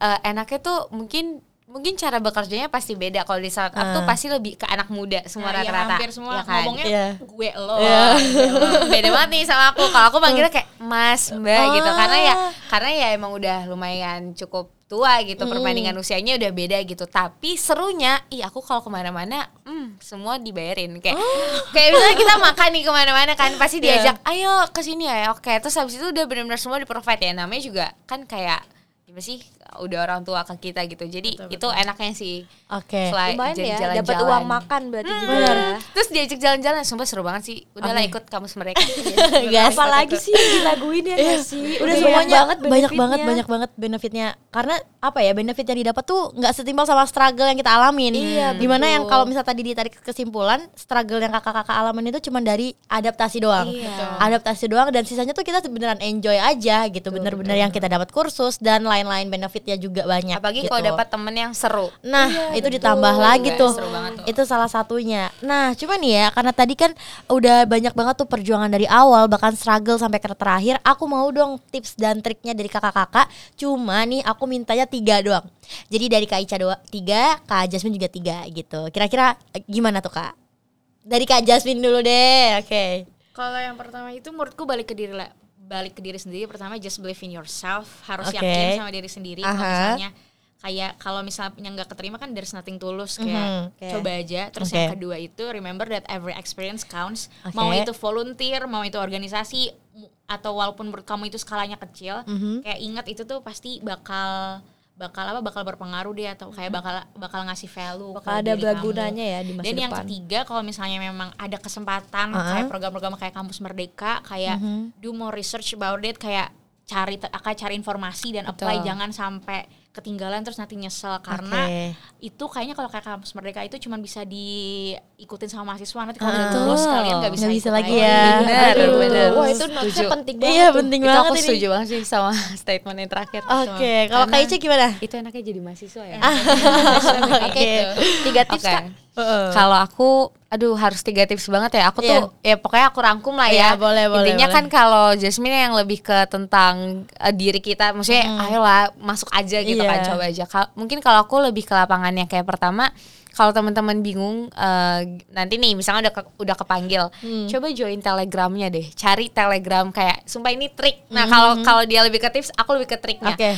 Eh, enaknya tuh mungkin mungkin cara bekerjanya pasti beda kalau di startup tuh Uh. pasti lebih ke anak muda semua Nah, yang rata-rata. hampir semua ya kan? ngomongnya Iya. gue lo. Iya. beda banget nih sama aku. Kalau aku manggilnya kayak Mas, Mbak gitu. Ah. Karena ya karena ya emang udah lumayan cukup tua gitu perbandingan usianya udah beda gitu. Tapi serunya ih aku kalau ke mana-mana hmm, semua dibayarin. Kayak kayak misalnya kita makan nih ke mana-mana kan pasti Iya. diajak ayo ke sini ya. Oke terus habis itu udah benar-benar semua di provide ya. Namanya juga kan kayak gimana sih udah orang tua ke kita gitu jadi itu enaknya sih Oke. selain Lumayan ya, jalan-jalan. dapat uang makan berarti juga. Bener. ya. terus diajak jalan-jalan sumpah seru banget sih udahlah ikut kamus mereka Gas. Apalagi sih yang dilaguin ya nggak sih? Udah banyak semuanya banyak benefitnya. banget banyak banget benefitnya. Karena apa ya benefit yang didapat tuh nggak setimpal sama struggle yang kita alamin. Iya, Di mana betul. yang kalau misal tadi ditarik kesimpulan struggle yang kakak-kakak alamin itu cuma dari adaptasi doang. Iya. Adaptasi doang dan sisanya tuh kita beneran enjoy aja gitu. Bener-bener yang kita dapat kursus dan lain-lain benefitnya juga banyak. apalagi gitu. kalau dapat temen yang seru Nah, itu ditambah lagi Iya, tuh. seru banget tuh. Itu salah satunya. Nah, cuman nih ya, karena tadi kan udah banyak banget tuh perjuangan dari awal, bahkan struggle sampai ke terakhir. Aku mau dong tips dan triknya dari kakak-kakak. Cuma nih aku mintanya tiga doang. Jadi dari Kak Ica dua, tiga, Kak Jasmine juga tiga gitu. Kira-kira eh, gimana tuh Kak? Dari Kak Jasmine dulu deh, oke. Kalau yang pertama itu menurutku balik ke diri lah balik ke diri sendiri pertama just believe in yourself harus Oke. yakin sama diri sendiri kalau Aha. misalnya kayak kalau misalnya nggak keterima kan there's nothing tulus kayak Mhm, oke. coba aja terus Oke. yang kedua itu remember that every experience counts Oke. mau itu volunteer mau itu organisasi atau walaupun menurut kamu itu skalanya kecil Mhm. kayak ingat itu tuh pasti bakal bakal apa bakal berpengaruh deh atau kayak bakal bakal ngasih value Bakal ada bergunanya ya di masa Dan yang depan. ketiga kalau misalnya memang ada kesempatan Uh-huh. kayak program-program kayak kampus merdeka kayak Mhm. do more research about it kayak cari akan cari informasi dan apply Betul. jangan sampai ketinggalan terus nanti nyesel karena Oke. itu kayaknya kalau kayak kampus merdeka itu cuma bisa diikutin sama mahasiswa nanti kalau udah Ah. lulus kalian nggak bisa, Nggak bisa lagi ya. Bener, Aduh, bener. Wah itu notesnya penting banget Iya, tuh. penting itu banget aku ini. setuju banget sih sama statement yang terakhir Oke, kalau Kak Karena- Ica gimana? itu enaknya jadi mahasiswa ya Oke. Tiga tips Oke. Kak. Heeh. Kalau aku, aduh harus tiga tips banget ya. Aku tuh ya pokoknya aku rangkum lah ya. Iya, boleh, boleh, Intinya boleh. kan kalau Jasmine yang lebih ke tentang eh, diri kita, maksudnya ayolah masuk aja gitu Iya. kan, coba aja. Kal- mungkin kalau aku lebih ke lapangannya kayak pertama. Kalau teman-teman bingung eh, nanti nih misalnya udah ke- udah kepanggil, Hmm. coba join telegramnya deh, cari telegram kayak, sumpah ini trik. Hmm, Nah kalau kalau dia lebih ke tips, aku lebih ke triknya. Oke.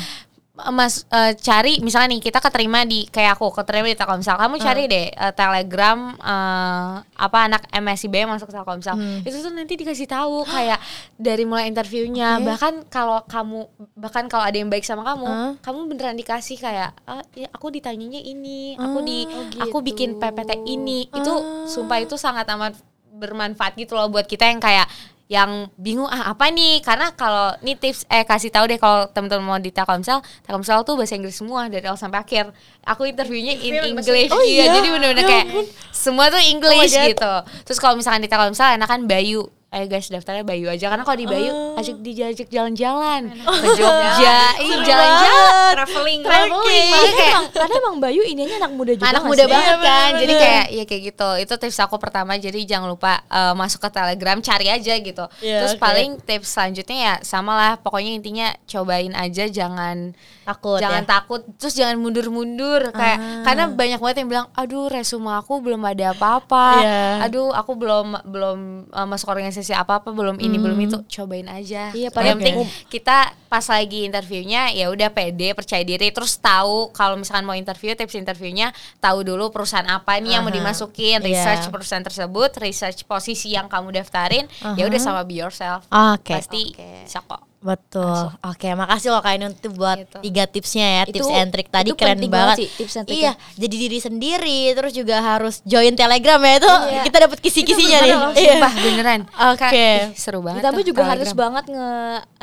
Mas eh, cari misalnya nih kita keterima di kayak aku keterima di Telkomsel. Kamu cari deh eh, Telegram eh, apa anak MSIB masuk Telkomsel. Itu tuh nanti dikasih tahu kayak dari mulai interviewnya. Bahkan kalau kamu bahkan kalau ada yang baik sama kamu Hmm. kamu beneran dikasih kayak ah, ya, aku ditanyanya ini aku di aku gitu. bikin PPT ini. Itu sumpah itu sangat amat bermanfaat gitu loh buat kita yang kayak yang bingung ah apa nih? Karena kalau nih tips eh kasih tahu deh kalau teman-teman mau di Telkomsel. Telkomsel tuh bahasa Inggris semua dari awal sampai akhir. Aku interviewnya in English. Oh iya iya? jadi bener-bener Ya kayak semua tuh Oh English God. gitu. Terus kalau misalkan di Telkomsel enakan Bayu ayo guys daftarnya Bayu aja. Karena kalau di Bayu Oh. ajak dijajak jalan-jalan. Ke Jogja. Jalan-jalan. traveling. Traveling. Kayak Emang, karena emang Bayu ininya anak muda juga anak muda sih? banget Iya, kan? bener, jadi kayak ya kayak gitu. Itu tips aku pertama. Jadi jangan lupa eh, masuk ke telegram cari aja gitu. Iya, terus oke. paling tips selanjutnya ya sama lah. Pokoknya intinya cobain aja. Jangan Takut jangan ya. takut. Terus jangan mundur-mundur. Kayak Ah. karena banyak banget yang bilang aduh resume aku belum ada apa-apa. Iya. aduh aku belum belum eh, masuk organisasi apa-apa belum ini belum itu cobain aja Iya, pada penting Oke. kita pas lagi interviewnya ya udah pede percaya diri terus tahu kalau misalkan mau interview tips interviewnya tahu dulu perusahaan apa nih yang mau dimasukin Iya. research perusahaan tersebut research posisi yang kamu daftarin ya udah sama be yourself Oke. pasti bisa kok Betul. Oke, makasih loh Kak Ainun tuh buat Gitu. tiga tipsnya ya, Itu- tips and trick tadi itu keren banget. banget sih, tips and. Iya, jadi diri sendiri, terus juga harus join Telegram ya itu Iya. kita dapat kisi-kisinya nih. Iya. sumpah beneran Oke. Ih, seru banget tuh juga harus Telegram. banget nge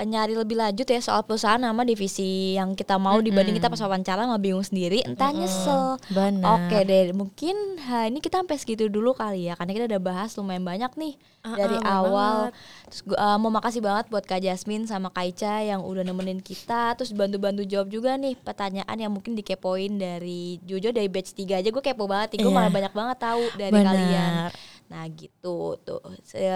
nyari lebih lanjut ya soal perusahaan sama divisi yang kita mau dibanding kita pas wawancara nggak bingung sendiri, entah nyesel. Benar. Oke deh, mungkin ha, ini kita sampai segitu dulu kali ya, karena kita udah bahas lumayan banyak nih Ah, dari ah, awal. Gua uh, mau makasih banget buat Kak Jasmine sama sama Kaica yang udah nemenin kita terus bantu-bantu jawab juga nih pertanyaan yang mungkin dikepoin dari Jojo dari batch 3 aja gue kepo banget gue Iya. malah banyak banget tahu dari Benar. kalian nah gitu tuh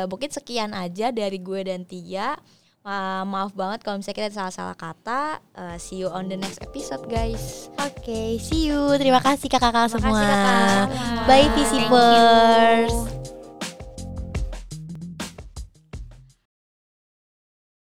mungkin sekian aja dari gue dan Tia Ma- maaf banget kalau misalnya kita ada salah-salah kata Uh, see you on the next episode guys Oke, see you. Terima kasih kakak-kakak semua. kasih, kakak. Bye, Visipers.